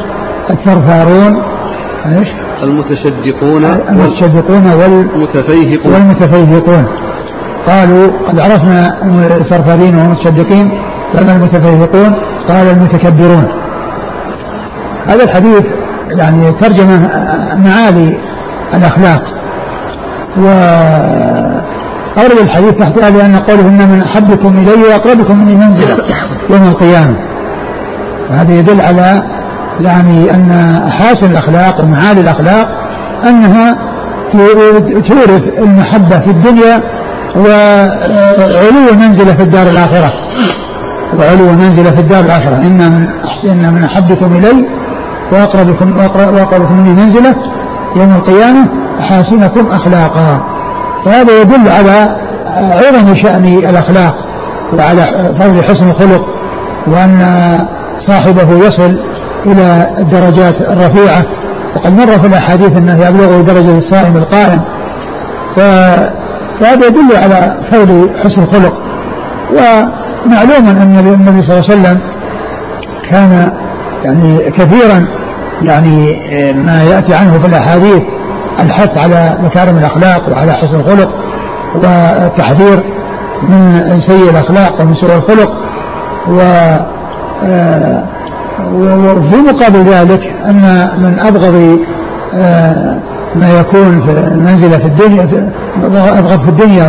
الثرثارون إيش؟ المتشدقون المتشدقون والمتفيهقون. والمتفيهقون. قالوا قد عرفنا الثرثارين والمتشدقين قال المتفيهقون؟ قال المتكبرون. هذا الحديث يعني ترجمة معالي الأخلاق. و أورد الحديث تحت هذا أن قوله إن من أحبكم إلي وأقربكم مني منزلة يوم القيامة. وهذا يدل على يعني أن أحاسن الأخلاق ومعالي الأخلاق أنها تورث المحبة في الدنيا وعلو منزلة في الدار الآخرة. وعلو منزلة في الدار الآخرة. إن من إن من أحبكم إلي وأقربكم وأقربكم مني منزلة يوم القيامة أحاسنكم أخلاقا. فهذا يدل على عظم شأن الأخلاق وعلى فضل حسن الخلق وأن صاحبه يصل إلى الدرجات الرفيعة. وقد مر في الأحاديث أنه يبلغ درجة الصائم القائم. فهذا يدل على فضل حسن الخلق. ومعلوم أن النبي صلى الله عليه وسلم كان يعني كثيرا يعني ما يأتي عنه في الأحاديث الحث على مكارم الأخلاق وعلى حسن الخلق والتحذير من سيء الأخلاق ومن سوء الخلق و آه، وفي مقابل ذلك أن من أبغض آه، ما يكون في المنزلة في الدنيا أبغض في الدنيا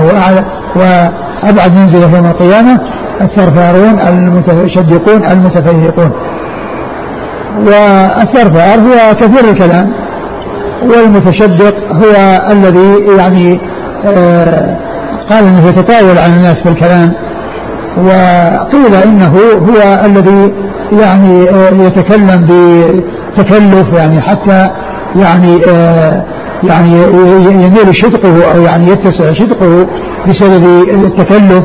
وأبعد منزلة يوم القيامة الثرثارون المتشدقون المتفيهقون. والثرثار هو كثير الكلام. والمتشدق هو الذي يعني آه قال إنه يتطاول على الناس في الكلام وقيل إنه هو الذي يعني آه يتكلم بتكلف يعني حتى يعني آه يعني يميل شدقه أو يعني يتسع شدقه بسبب التكلف.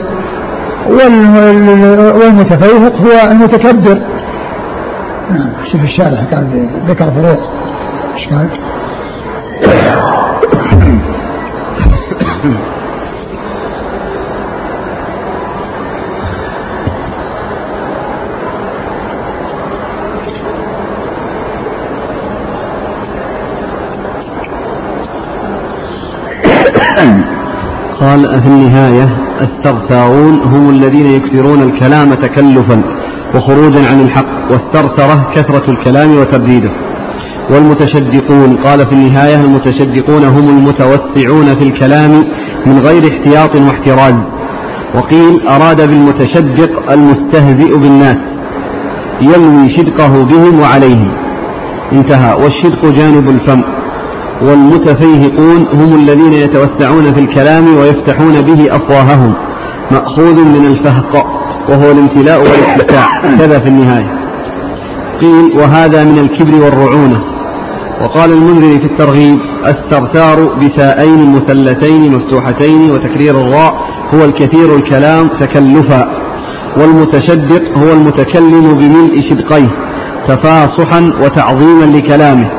والمتفوق هو المتكبر. نعم شوف الشارع ذكر فروق. إيش؟ قال في النهاية الثرثارون هم الذين يكثرون الكلام تكلفا وخروجا عن الحق والثرثرة كثرة الكلام وترديده. والمتشدقون. قال في النهاية المتشدقون هم المتوسعون في الكلام من غير احتياط واحتراز وقيل أراد بالمتشدق المستهزئ بالناس يلوي شدقه بهم وعليهم. انتهى. والشدق جانب الفم. والمتفيهقون هم الذين يتوسعون في الكلام ويفتحون به أفواههم. مأخوذ من الفهق وهو الامتلاء والاتساع كذا في النهاية. قيل وهذا من الكبر والرعونة. وقال المنذري في الترغيب الثرثار بسائين مثلتين مفتوحتين وتكرير الراء هو الكثير الكلام تكلفا والمتشدق هو المتكلم بملء شدقيه تفاصحا وتعظيما لكلامه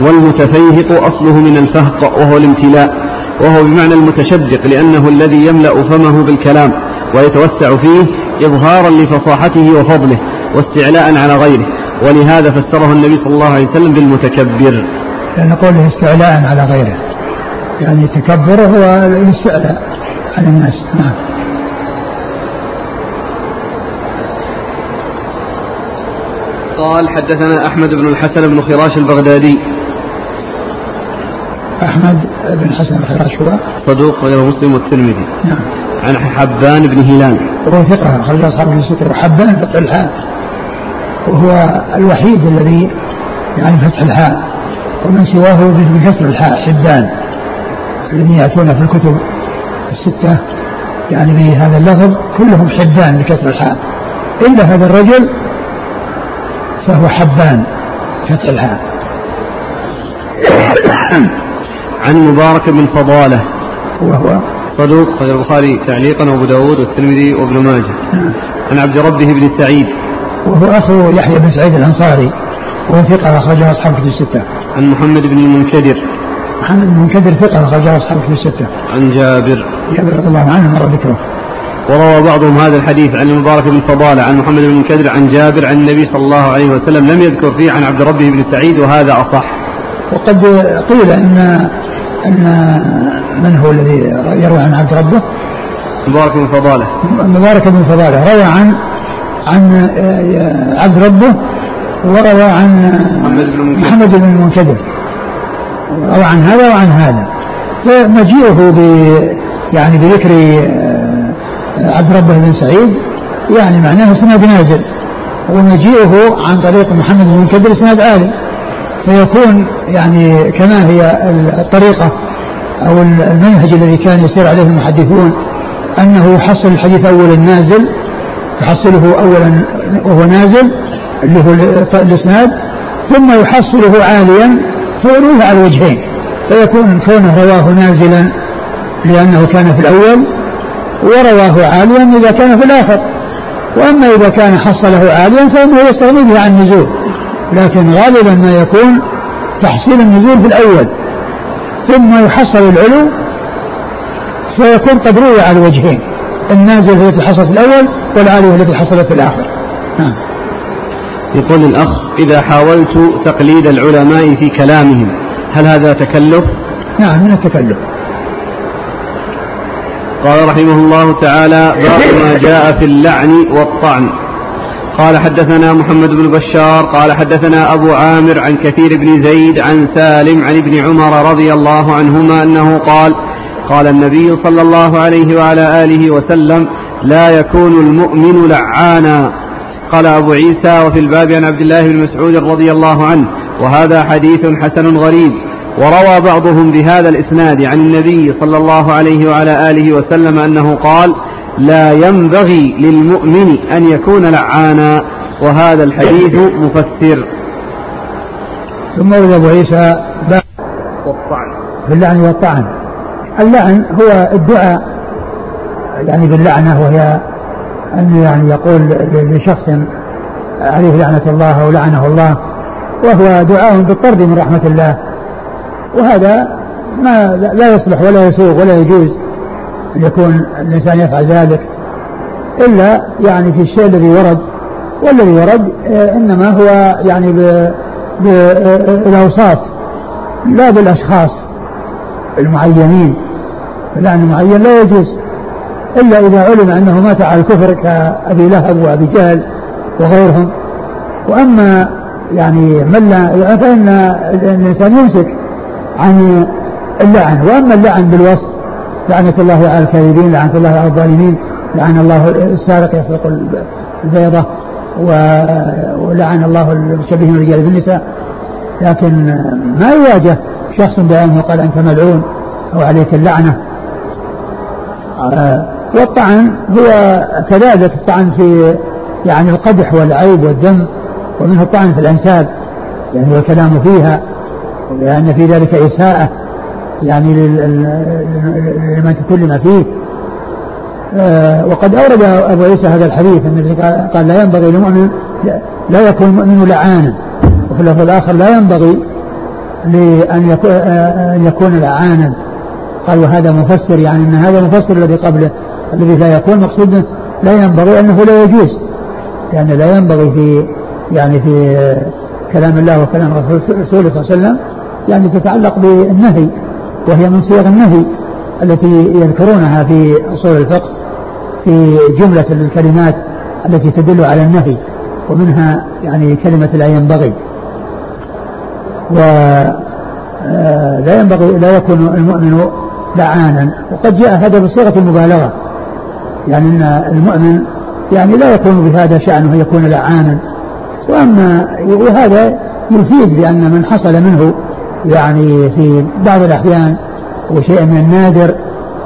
والمتفيهق أصله من الفهق وهو الامتلاء وهو بمعنى المتشدق لأنه الذي يملأ فمه بالكلام ويتوسع فيه إظهارا لفصاحته وفضله واستعلاء على غيره. ولهذا فسره النبي صلى الله عليه وسلم بالمتكبر. لأن قوله استعلاء على غيره. يعني تكبر هو الاستعلاء على الناس. نعم. قال حدثنا أحمد بن الحسن بن خراش البغدادي. أحمد بن حسن الخراش هو؟ صدوق غير مسلم والترمذي. نعم. عن حبان بن هلال. وهو ثقة خرج أصحاب الستر وحبان فتح الحاء وهو الوحيد الذي يعني فتح الحاء ومن سواه بكسر الحاء حبان الذين يأتون في الكتب الستة يعني بهذا اللفظ كلهم حبان بكسر الحاء. إلا هذا الرجل فهو حبان فتح الحاء. عن مبارك بن فضالة. وهو صدوق أخرج البخاري تعليقا وأبو داود والترمذي وابن ماجه. عن عبد ربه بن سعيد. وهو أخو يحيى بن سعيد الأنصاري وهو ثقة أخرجه أصحاب كتب الستة. عن محمد بن المنكدر. محمد بن المنكدر ثقة أخرجه أصحاب كتب الستة. عن جابر. جابر رضي الله عنه مر ذكره. وروى بعضهم هذا الحديث عن المبارك بن فضالة عن محمد بن المنكدر عن جابر عن النبي صلى الله عليه وسلم لم يذكر فيه عن عبد ربه بن سعيد وهذا أصح. وقد قيل أن أن من هو الذي يروي عن عبد ربه؟ مبارك بن فضالة. مبارك بن فضالة. روى عن عن عبد ربه وروى عن محمد بن المنكدر محمد بن المنكدر روى عن هذا وعن هذا. فمجيئه ب يعني بذكر عبد ربه بن سعيد يعني معناه اسناد نازل. ومجيئه عن طريق محمد بن المنكدر اسناد عالي. فيكون يعني كما هي الطريقة أو المنهج الذي كان يسير عليه المحدثون أنه يحصل الحديث أولا نازل يحصله أولا وهو نازل اللي هو الإسناد ثم يحصله عاليا فيرويه على الوجهين. فيكون كونه رواه نازلا لأنه كان في الأول ورواه عاليا إذا كان في الآخر. وأما إذا كان حصله عاليا فإنه يستغني به عن النزول. لكن غالبا ما يكون تحصيل النزول في الأول. ثم يحصل العلو فيكون قد روي على الوجهين. النازل هو الذي حصل في الأول والعالي هو الذي حصل في الآخر. نعم. يقول الأخ إذا حاولت تقليد العلماء في كلامهم هل هذا تكلف؟ نعم من التكلف قال رحمه الله تعالى باب ما جاء في اللعن والطعن. قال حدثنا محمد بن بشار قال حدثنا أبو عامر عن كثير بن زيد عن سالم عن ابن عمر رضي الله عنهما أنه قال قال النبي صلى الله عليه وعلى آله وسلم لا يكون المؤمن لعانا. قال أبو عيسى وفي الباب عن عبد الله بن مسعود رضي الله عنه وهذا حديث حسن غريب وروى بعضهم بهذا الإسناد عن النبي صلى الله عليه وعلى آله وسلم أنه قال لا ينبغي للمؤمن أن يكون لعانا. وهذا الحديث مفسر. ثم ورد أبو عيسى والطعن. في اللعن والطعن. اللعن هو الدعاء يعني باللعنة وهي أن يعني يقول لشخص عليه لعنة الله أو لعنه الله وهو دعاء بالطرد من رحمة الله. وهذا ما لا يصلح ولا يسوغ ولا يجوز أن يكون الإنسان يفعل ذلك إلا يعني في الشيء الذي ورد. والذي ورد آه، إنما هو يعني بالأوصاف لا بالأشخاص المعينين. اللعن المعين لا يجوز إلا إذا علم أنه مات على الكفر كأبي لهب وأبي جهل وغيرهم. وأما يعني من لا فإن الإنسان يمسك عن اللعن. وأما اللعن بالوصف لعنة الله على الكاذبين لعنة الله على الظالمين لعن الله السارق يسرق البيضة ولعن الله المشبهين الرجال بالنساء لكن ما يواجه شخص بعينه وقال أنت ملعون أو عليك اللعنة. آه، والطعن هو كذلك الطعن في يعني القدح والعيب والذم ومنه الطعن في الأنساب يعني والكلام فيها لأن في ذلك إساءة يعني لمن تكلم فيه. آه، وقد أورد أبو عيسى هذا الحديث النبي قال لا ينبغي للمؤمن لا يكون المؤمن لعانا. وفي اللفظ الآخر لا ينبغي لأن آه، أن يكون لعانا. قال وهذا مفسر يعني أن هذا مفسر الذي قبله الذي لا يكون مقصود لا ينبغي أنه لا يجوز لأن لا ينبغي في يعني في كلام الله وكلام رسوله صلى الله عليه وسلم يعني تتعلق بالنهي وهي من صيغ النهي التي يذكرونها في أصول الفقه في جملة الكلمات التي تدل على النهي ومنها يعني كلمة لا ينبغي. ولا آه، ينبغي لا يكون المؤمن لعانا وقد جاء هذا بصيغة المبالغة. يعني أن المؤمن يعني لا يكون بهذا شأنه يكون لعانا. وأما وهذا يفيد بأن من حصل منه يعني في بعض الأحيان وشيء من النادر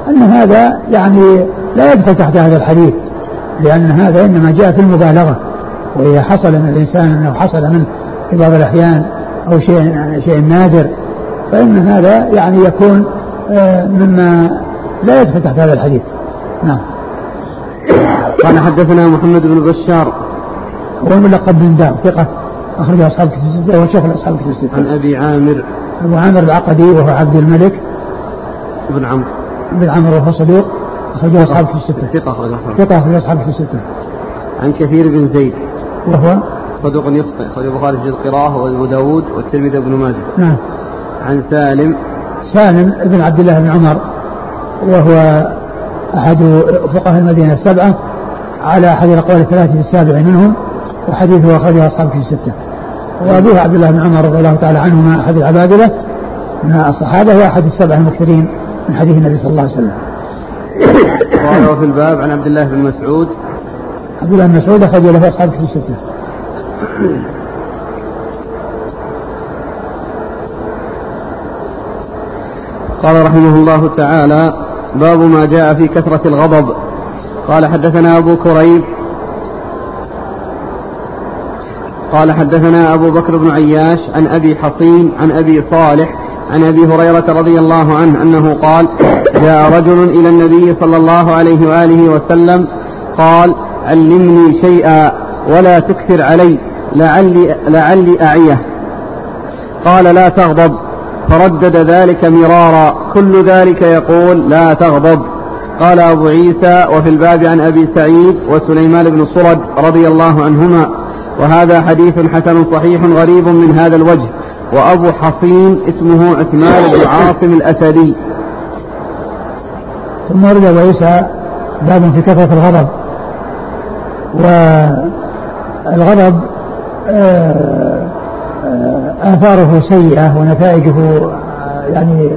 أن هذا يعني لا يدخل تحت هذا الحديث. لأن هذا إنما جاء في المبالغة. وإذا حصل من الإنسان أنه حصل منه في بعض الأحيان أو شيء شيء نادر فإن هذا يعني يكون مما لا يدخل تحت هذا الحديث. نعم. قال حدثنا محمد بن بشار. هو الملقب بن دار ثقة. أخرج أصحاب كتب الستة وهو شيخ أصحاب كتب الستة. عن أبي عامر. أبو عامر العقدي وهو عبد الملك. بن عمرو. بن عمرو وهو صدوق. أخرجه أصحاب كتب الستة. ثقة أخرج أصحاب ثقة أخرج أصحاب كتب الستة. عن كثير بن زيد. وهو؟ صدوق يخطئ أخرج البخاري في القراءة وأبو داود والترمذي بن ماجه. نعم. عن سالم. سالم بن عبد الله بن عمر وهو أحد فقهاء المدينة السبعة على أحد الأقوال الثلاثة السابع منهم وحديثه أخرجه أصحاب في الستة. وأبوه عبد الله بن عمر رضي الله تعالى عنهما أحد العبادلة من الصحابة وأحد السبع المكثرين من حديث النبي صلى الله عليه وسلم. قال في الباب عن عبد الله بن مسعود. عبد الله بن مسعود أخرج له أصحاب في الستة. قال رحمه الله تعالى باب ما جاء في كثرة الغضب. قال حدثنا أبو كريب قال حدثنا أبو بكر بن عياش عن أبي حصين عن أبي صالح عن أبي هريرة رضي الله عنه أنه قال جاء رجل إلى النبي صلى الله عليه وآله وسلم قال علمني شيئا ولا تكثر علي لعلي, لعلي أعيه. قال لا تغضب. فردد ذلك مرارا. كل ذلك يقول لا تغضب. قال أبو عيسى وفي الباب عن أبي سعيد وسليمان بن صرد رضي الله عنهما. وهذا حديث حسن صحيح غريب من هذا الوجه. وأبو حصين اسمه عثمان بن عاصم الأسدي. ثم ورد أبو عيسى باب في كثرة الغضب. والغضب آه، آه، آثاره سيئة ونتائجه آه، يعني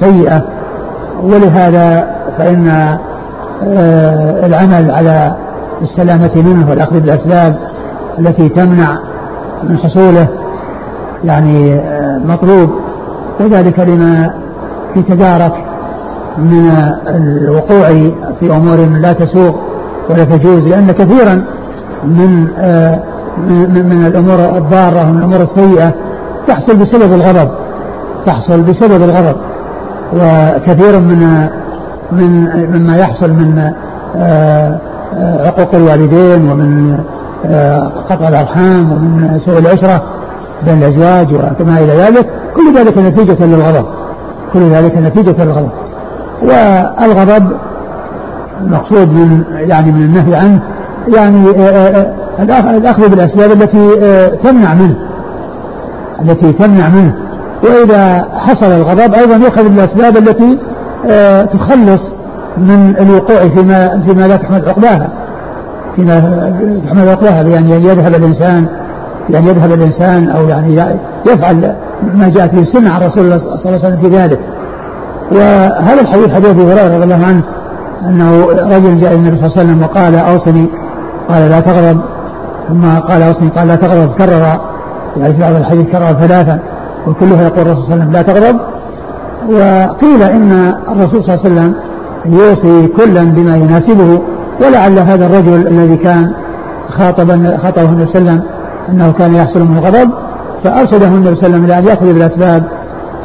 سيئة. ولهذا فإن العمل على السلامة منه والأخذ بالأسباب التي تمنع من حصوله يعني مطلوب. وذلك لما يتدارك من الوقوع في أمور لا تسوق ولا تجوز لأن كثيرا من من, من الأمور الضارة ومن الأمور السيئة تحصل بسبب الغضب تحصل بسبب الغضب. وكثير من من مما يحصل من آه، آه، عقوق الوالدين ومن آه، قطع الأرحام ومن سوء العشرة بين الأزواج وما إلى ذلك كل ذلك نتيجة للغضب. كل ذلك نتيجة للغضب. والغضب المقصود من يعني من النهي عنه يعني الأخذ بالأسباب التي تمنع منه. التي تمنع منه. وإذا حصل الغضب أيضا يؤخذ بالأسباب التي تخلص من الوقوع فيما فيما لا تحمد عقباها فيما تحمد عقباها بأن يذهب الإنسان بأن يذهب الإنسان أو يعني يفعل ما جاء في السنة عن رسول الله صلى الله عليه وسلم في ذلك. وهذا الحديث حديث أبي هريرة رضي الله عنه أنه رجل جاء النبي صلى الله عليه وسلم وقال أوصني. قال لا تغضب. ثم قال أوصني قال لا تغضب كرر يعني في بعض الحديث كرر ثلاثا وكلها يقول الرسول صلى الله عليه وسلم لا تغضب وقيل إن الرسول صلى الله عليه وسلم يوصي كلا بما يناسبه ولعل هذا الرجل الذي كان خاطبا خاطبه النبي صلى الله عليه وسلم أنه كان يحصل من الغضب فأرشده النبي صلى الله عليه وسلم إلى أن يأخذ بالأسباب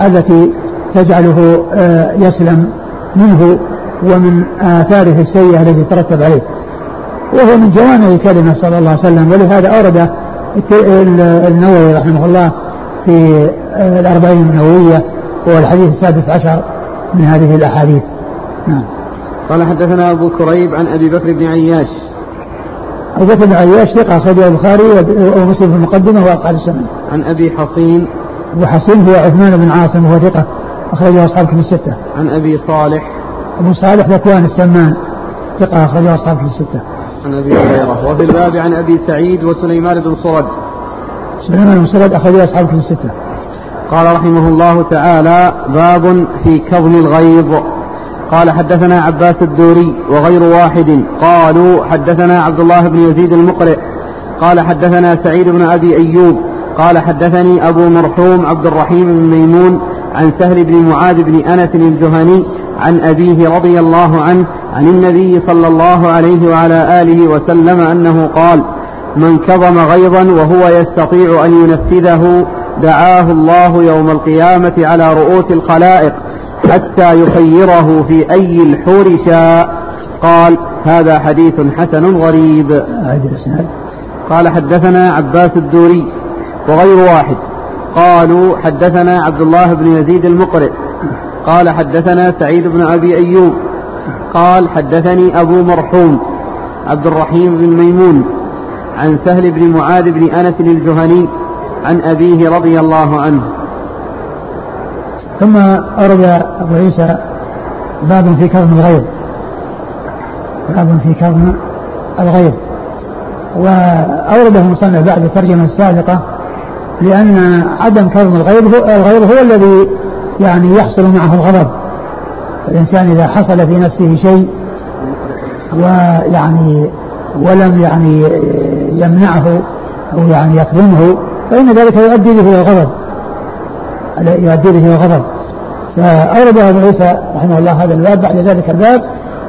التي تجعله آه، يسلم منه ومن آثاره السيئة التي ترتب عليه. وهو من جوامع كلمه صلى الله عليه وسلم. ولهذا أورد النووي رحمه الله في آه، الأربعين النووية هو الحديث السادس عشر من هذه الأحاديث. نعم. قال حدثنا أبو كريب عن أبي بكر بن عياش. أبو بكر بن عياش ثقة أخرجه البخاري ومسلم في المقدمة وأصحاب السنة عن أبي حصين. أبو حصين هو عثمان بن عاصم وهو ثقة أخرجه أصحاب كتب الستة. عن أبي صالح. أبو صالح ذكوان السمان ثقة أخرجه أصحاب كتب الستة. عن أبي هريرة وفي الباب عن أبي سعيد وسليمان بن صرد. سليمان بن صرد أخرجه أصحاب كتب الستة قال رحمه الله تعالى باب في كظم الغيظ. قال حدثنا عباس الدوري وغير واحد. قالوا حدثنا عبد الله بن يزيد المقرئ. قال حدثنا سعيد بن أبي أيوب. قال حدثني أبو مرحوم عبد الرحيم بن ميمون عن سهل بن معاذ بن أنس الجهني عن أبيه رضي الله عنه عن النبي صلى الله عليه وعلى آله وسلم أنه قال من كظم غيظا وهو يستطيع أن ينفذه دعاه الله يوم القيامة على رؤوس الخلائق حتى يخيره في أي الحور شاء. قال هذا حديث حسن غريب. قال حدثنا عباس الدوري وغير واحد. قالوا حدثنا عبد الله بن يزيد المقرئ. قال حدثنا سعيد بن أبي أيوب. قال حدثني أبو مرحوم عبد الرحيم بن ميمون عن سهل بن معاذ بن أنس الجهني عن أبيه رضي الله عنه. ثم أورد أبو عيسى باب في كظم الغيظ. باب في كظم الغيظ. وأورده المصنف بعد الترجمة السابقة لأن عدم كظم الغيظ هو الغيظ هو الذي يعني يحصل معه الغضب. الإنسان إذا حصل في نفسه شيء ويعني ولم يعني يمنعه أو يعني يكظمه فإن ذلك يؤدي به إلى الغضب يؤدي به إلى الغضب فأورد أبو عيسى رحمه الله هذا الباب بعد ذلك الباب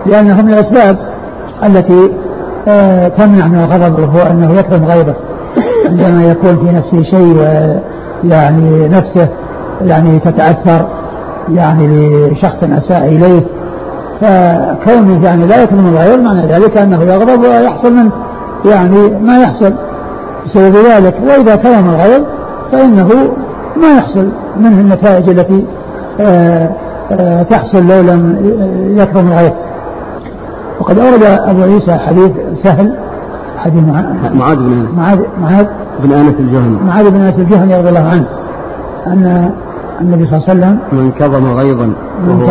لأنه من الأسباب التي آه، تمنع من الغضب وهو أنه يكرم غيره. عندما يكون في نفسه شيء يعني نفسه يعني تتأثر يعني لشخص أساء إليه. فكونه يعني لا يكرم الغير معنى ذلك أنه يغضب ويحصل منه يعني ما يحصل بسبب ذلك. وإذا كرم الغير فإنه ما يحصل منه النتائج التي آه، آه، تحصل لو لم يكرم الغير. وقد أورد أبو عيسى حديث سهل حديث معاذ بن معاذ معاذ. بن أنس الجهني. معاذ بن أنس الجهني رضي الله عنه أن النبي صلى الله عليه وسلم من كظم غيظا من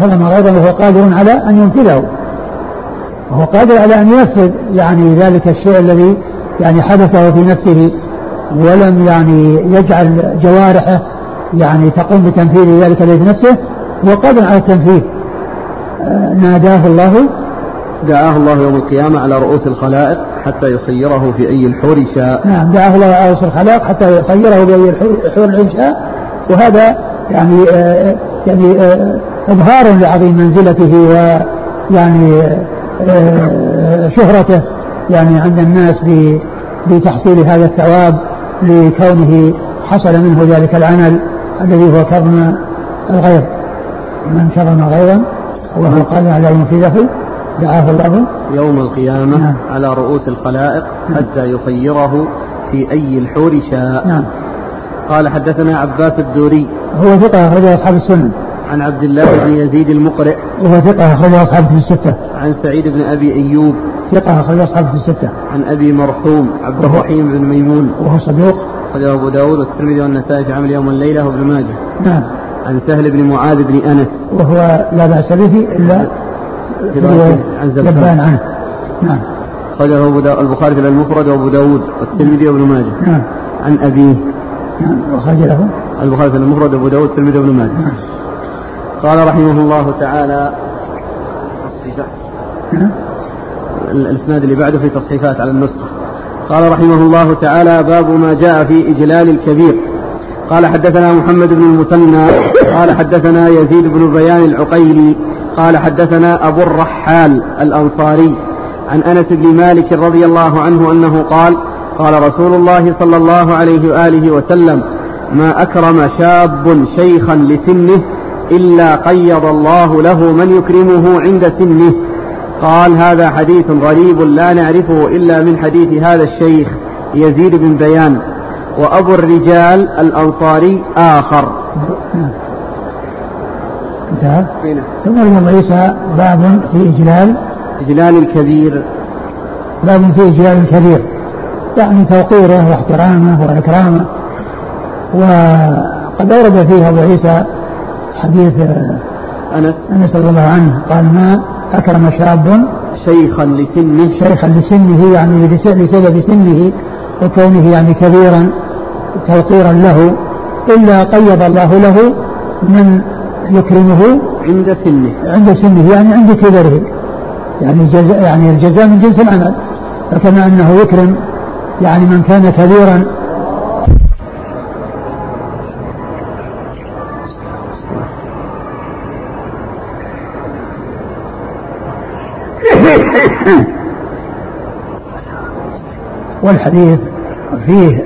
كظم غيظا وهو قادر على أن ينفذه. وهو قادر على أن ينفذ يعني ذلك الشيء الذي يعني حدثه في نفسه ولم يعني يجعل جوارحه يعني تقوم بتنفيذ ذلك الذي في نفسه هو قادر على التنفيذ. آه، ناداه الله. دعاه الله يوم القيامة على رؤوس الخلائق حتى يخيره في أي الحور شاء. نعم دعاه الله على رؤوس الخلائق حتى يخيره في أي الحور شاء. وهذا يعني آه يعني آه إظهار لعظيم منزلته ويعني آه شهرته يعني عند الناس بتحصيل هذا الثواب لكونه حصل منه ذلك العمل الذي هو كظم الغيظ من كظم غيظا وهو قادر على ينفذه دعاه الله يوم القيامة نعم. على رؤوس الخلائق نعم. حتى يخيره في أي الحور شاء نعم. قال حدثنا عباس الدوري. هو ثقة أخرجه أصحاب السنن عن عبد الله بن يزيد المقرئ. وهو ثقة أخرجه أصحاب في الستة. عن سعيد بن أبي أيوب. ثقة أخرجه أصحاب في الستة. عن أبي مرحوم. عبد الرحيم بن ميمون. وهو صدوق. أخرجه أبو داود والترمذي والنسائي في عمل يوم الليلة وابن ماجه. نعم. عن سهل بن معاذ بن أنس. وهو لا بأس به إلا عن زبان. عنه. نعم. أخرجه أبو البخاري في المفرد وأبو داود والترمذي وابن ماجه. نعم. عن أبيه. نعم وخرج له البخاري في المفرد وأبو داود والترمذي وابن ماجه. نعم. قال رحمه الله تعالى تصحيفات نعم الإسناد اللي بعده في تصحيفات على النسخة. قال رحمه الله تعالى باب ما جاء في إجلال الكبير. قال حدثنا محمد بن المثنى. قال حدثنا يزيد بن بيان العقيلي. قال حدثنا أبو الرحال الأنصاري عن أنس بن مالك رضي الله عنه أنه قال قال رسول الله صلى الله عليه وآله وسلم ما أكرم شاب شيخا لسنه إلا قيض الله له من يكرمه عند سنه. قال هذا حديث غريب لا نعرفه إلا من حديث هذا الشيخ يزيد بن بيان وأبو الرجال الأنصاري آخر. انتهى؟ ثم الإمام عيسى باب في إجلال إجلال الكبير. باب في إجلال الكبير. يعني توقيره واحترامه وإكرامه. وقد أورد فيه أبو عيسى حديث أنس أنس رضي الله عنه. قال ما أكرم شاب شيخا لسنه. شيخا لسنه يعني لسبب سنه وكونه يعني كبيرا توقيرا له إلا قيض الله له من يكرمه عند سنه. عند سنه يعني عند كبره. يعني جزاء يعني الجزاء من جنس العمل. فكما أنه يكرم يعني من كان كبيرا. والحديث فيه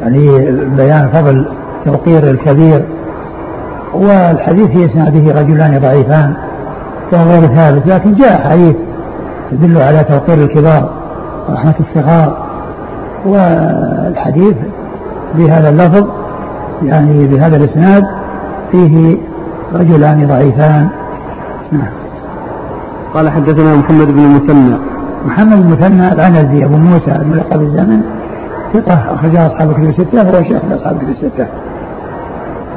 يعني بيان فضل توقير الكبير والحديث في إسناده رجلان ضعيفان وهو غير ثابت لكن جاء حديث تدل على توقير الكبار ورحمة الصغار والحديث بهذا اللفظ يعني بهذا الإسناد فيه رجلان ضعيفان. نعم. قال حدثنا محمد بن المثنى. محمد بن المثنى العنزي أبو موسى الملقب بالزمن ثقة أخرجها أصحاب الكتب الستة وهو شيخ أصحاب الكتب الستة.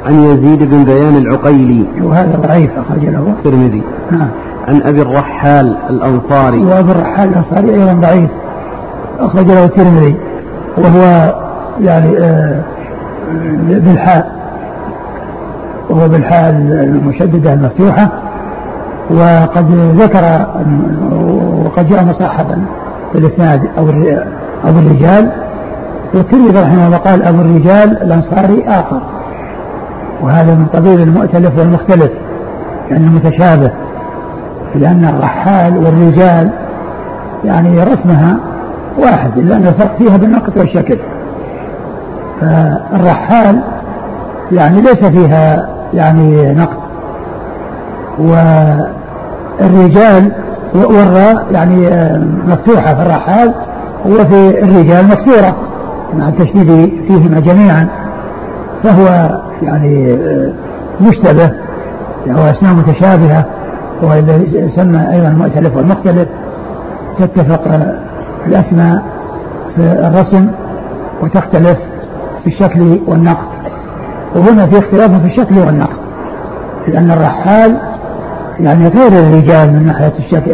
عن يزيد بن بيان العقيلي. وهذا ضعيف أخرج له. الترمذي. نعم. عن أبي الرحال الأنصاري. وأبي الرحال الأنصاري أيضا ضعيف أخرج له الترمذي. وهو يعني آه بالحاء وهو بالحاء المشددة المفتوحة وقد ذكر وقد جاء مصحفا في الاسناد أو ابو الرجال والترمذي رحمه الله قال أبو الرجال الأنصاري آخر. وهذا من قبيل المؤتلف والمختلف يعني المتشابه لأن الرحال والرجال يعني رسمها واحد إلا أن الفرق فيها بالنقط والشكل. فالرحال يعني ليس فيها يعني نقد. والرجال والراء يعني مفتوحة في الرحال وفي الرجال مكسورة مع التشديد فيهما جميعا. فهو يعني مشتبه هو أسماء متشابهة وهو يسمى أيضا المؤتلف والمختلف. تتفق الأسماء في الرسم وتختلف في الشكل والنقد. وهنا في اختلاف في الشكل والنقد. لأن الرحال يعني غير الرجال من ناحية الشكل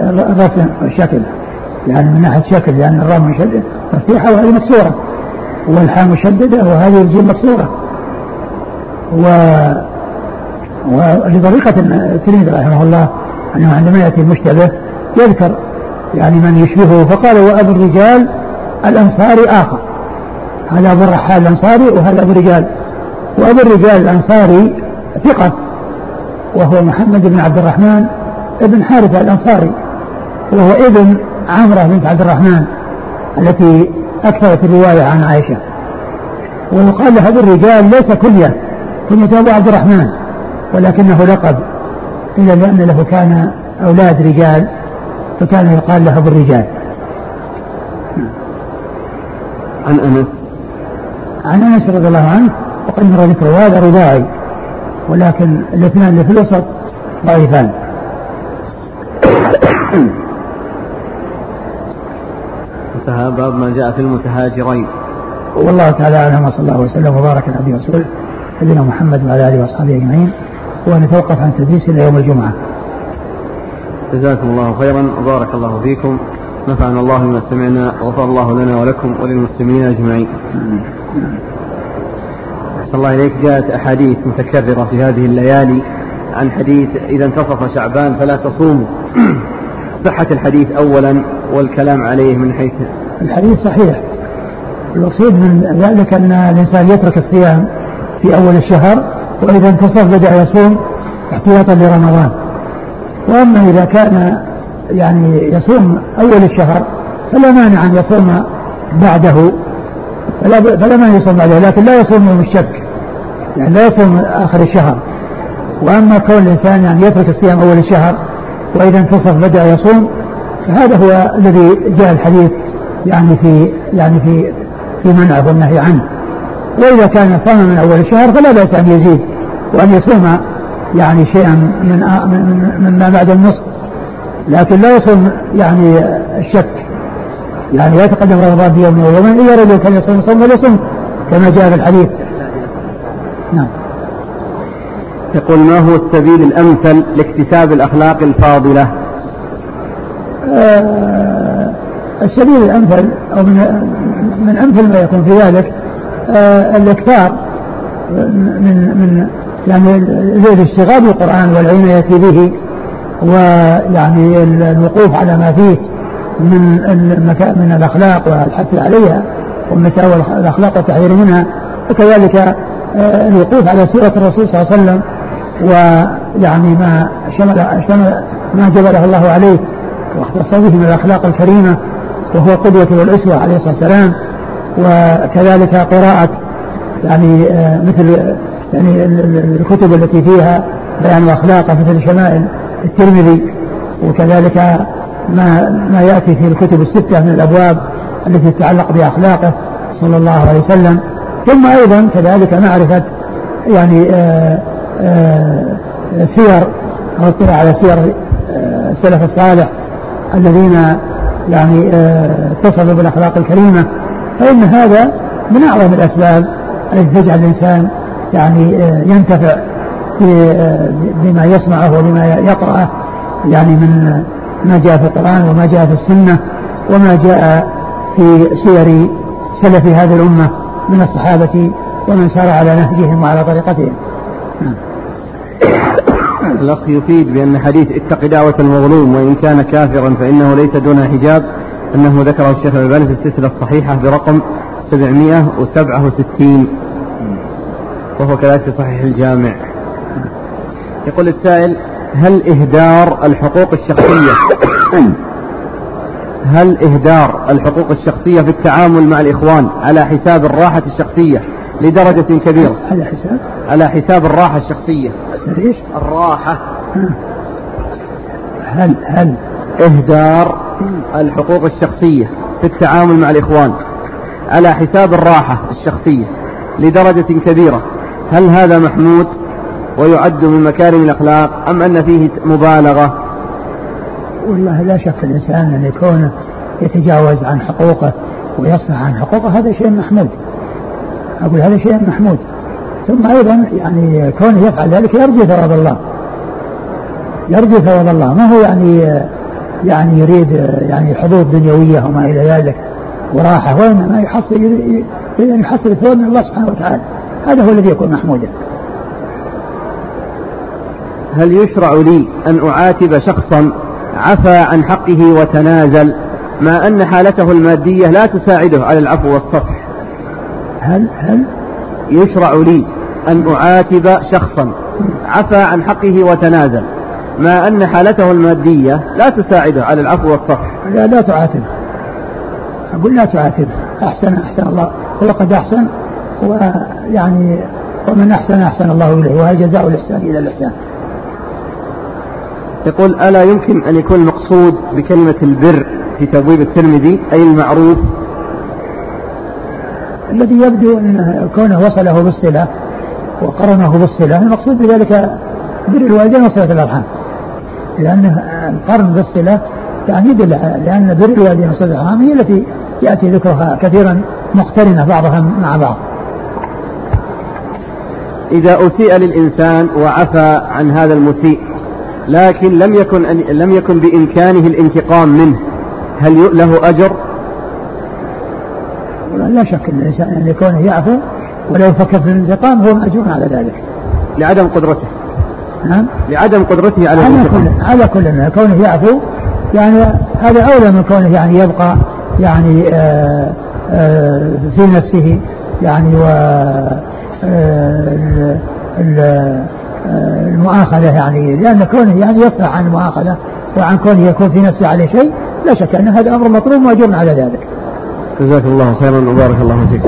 الرسم والشكل. يعني من ناحية الشكل لأن يعني الراء مشددة مفتوحة وهذه مكسورة. والحاء مشددة وهذه الجيم مكسورة. و ولطريقة التلميذ رحمه الله أنه عندما يأتي المشتبه يذكر يعني من يشبهه. فقال وأبو الرجال الأنصاري آخر. هذا أبو الرحال الأنصاري وهذا أبو الرجال. وأبو الرجال الأنصاري ثقة وهو محمد بن عبد الرحمن ابن حارثة الأنصاري وهو ابن عمرة بنت عبد الرحمن التي أكثرت الرواية عن عائشة. ويقال له أبو الرجال ليس كنية كنية أبو عبد الرحمن ولكنه لقب إلا لأن له كان أولاد رجال فكان يقال له أبو الرجال عن أنس. عن أنس رضي الله عنه وقد مر ذكره هذا رباعي ولكن الاثنان اللي في الوسط ضعيفان. انتهى باب ما جاء في المتهاجرين. والله تعالى أعلم وصلى الله وسلم وبارك على نبينا ورسوله نبينا محمد وعلى آله وأصحابه أجمعين. ونتوقف عن التدريس إلى يوم الجمعة. جزاكم الله خيرا. وبارك الله فيكم. نفعنا الله بما سمعنا وغفر الله لنا ولكم وللمسلمين أجمعين. أحسن الله إليك. جاءت أحاديث متكررة في هذه الليالي عن حديث إذا انتصف شعبان فلا تصوموا. صحة الحديث أولا والكلام عليه من حيث الحديث صحيح. المقصود من ذلك أن الإنسان يترك الصيام في أول الشهر وإذا انتصف بدأ يصوم احتياطا لرمضان. وأما إذا كان يعني يصوم أول الشهر فلا مانع أن يصوم بعده. فلا, فلا مانع يصوم بعده لكن لا يصوم يوم الشك يعني لا يصوم آخر الشهر. وأما كون الإنسان يعني يترك الصيام أول الشهر وإذا انتصف بدأ يصوم فهذا هو الذي جاء الحديث يعني في يعني في في منعه والنهي عنه. وإذا كان صام من أول الشهر فلا بأس أن يزيد وأن يصوم يعني شيئا من مما بعد النصف. لكن لا يصوم يعني الشك. يعني لا يتقدم رمضان بيوم أو يومين إلا رجل كان يصوم صوم فليصوم كما جاء في الحديث. نعم. يقول ما هو السبيل الأمثل لاكتساب الأخلاق الفاضلة؟ آه السبيل الأمثل أو من من أمثل ما يكون في ذلك آه الاكثار من من يعني الاشتغال بالقران والعنايه به ويعني الوقوف على ما فيه من من الأخلاق والحث عليها ومساوئ الاخلاق والتحذير منها وكذلك آه، الوقوف على سيرة الرسول صلى الله عليه وسلم ويعني ما شمل شمل ما جبله الله عليه واختص به من الأخلاق الكريمة وهو قدوة والأسوة عليه الصلاة والسلام وكذلك قراءة يعني آه، مثل يعني الكتب التي فيها بيان أخلاقه مثل شمائل الترمذي وكذلك ما ما يأتي في الكتب الستة من الأبواب التي تتعلق بأخلاقه صلى الله عليه وسلم. ثم أيضا كذلك معرفة يعني آآ آه، آآ آه، سير أو اطلاع على سير السلف الصالح الذين يعني آه، اتصلوا بالأخلاق الكريمة. فإن هذا من أعظم الأسباب التي تجعل الإنسان يعني آه، ينتفع آه، بما يسمعه وبما يقرأه. يعني من ما جاء في القرآن وما جاء في السنة وما جاء في سير سلف هذه الأمة من الصحابة ومن سار على نهجهم وعلى طريقتهم. نعم. الأخ يفيد بأن حديث اتق دعوة المظلوم وإن كان كافرا فإنه ليس دون حجاب. أنه ذكره الشيخ الألباني في السلسلة الصحيحة برقم 767 وهو كذلك في صحيح الجامع. يقول السائل هل إهدار الحقوق الشخصية؟ هل إهدار الحقوق الشخصية في التعامل مع الإخوان على حساب الراحة الشخصية لدرجة كبيرة؟ على حساب؟ على حساب الراحة الشخصية. إيش؟ الراحة. هل هل؟ إهدار الحقوق الشخصية في التعامل مع الإخوان على حساب الراحة الشخصية لدرجة كبيرة. هل هذا محمود ويعد من مكارم الأخلاق أم أن فيه مبالغة؟ والله لا شك الإنسان أن يكون يتجاوز عن حقوقه ويصنع عن حقوقه هذا شيء محمود. أقول هذا شيء محمود. ثم أيضا يعني كونه يفعل ذلك يرجو ثواب الله. يرجو ثواب الله. ما هو يعني يعني يريد يعني حظوظ دنيوية وما إلى ذلك وراحة وإنما يحصل يريد أن يحصل الثواب من الله سبحانه وتعالى. هذا هو الذي يكون محمودا. هل يشرع لي أن أعاتب شخصا عفى عن حقه وتنازل ما أن حالته المادية لا تساعده على العفو والصفح؟ هل هل يشرع لي أن أعاتب شخصا عفى عن حقه وتنازل ما أن حالته المادية لا تساعده على العفو والصفح؟ لا لا تعاتبه. أقول لا تعاتبه. أحسن أحسن الله. هو قد أحسن. ويعني ومن أحسن أحسن الله إليه وهل جزاء الإحسان. إلى الإحسان. يقول ألا يمكن أن يكون المقصود بكلمة البر في تبويب الترمذي أي المعروف؟ الذي يبدو أن كونه وصله بالصلة وقرنه بالصلة المقصود بذلك بر الوالدين وصلة الأرحام. لأن القرن بالصلة يعني يدل لأن بر الوالدين وصلة الأرحام هي التي يأتي ذكرها كثيرا مقترنة بعضها مع بعض. إذا أسيء للإنسان وعفى عن هذا المسيء لكن لم يكن لم يكن بإمكانه الانتقام منه هل له أجر؟ لا شك أن الإنسان أن يكون يعفو ولو فكر في الانتقام هو مأجور على ذلك. لعدم قدرته. نعم. لعدم قدرته على الانتقام. على كل على كل كونه يعفو يعني هذا أولى من كونه يعني يبقى يعني آآ آآ في نفسه يعني و المؤاخذة يعني لأن كونه يعني يصنع عن المؤاخذة وعن كونه يكون في نفسه عليه شيء لا شك أن هذا أمر مطلوب مأجور على ذلك. جزاك الله خيرا وبارك الله فيك.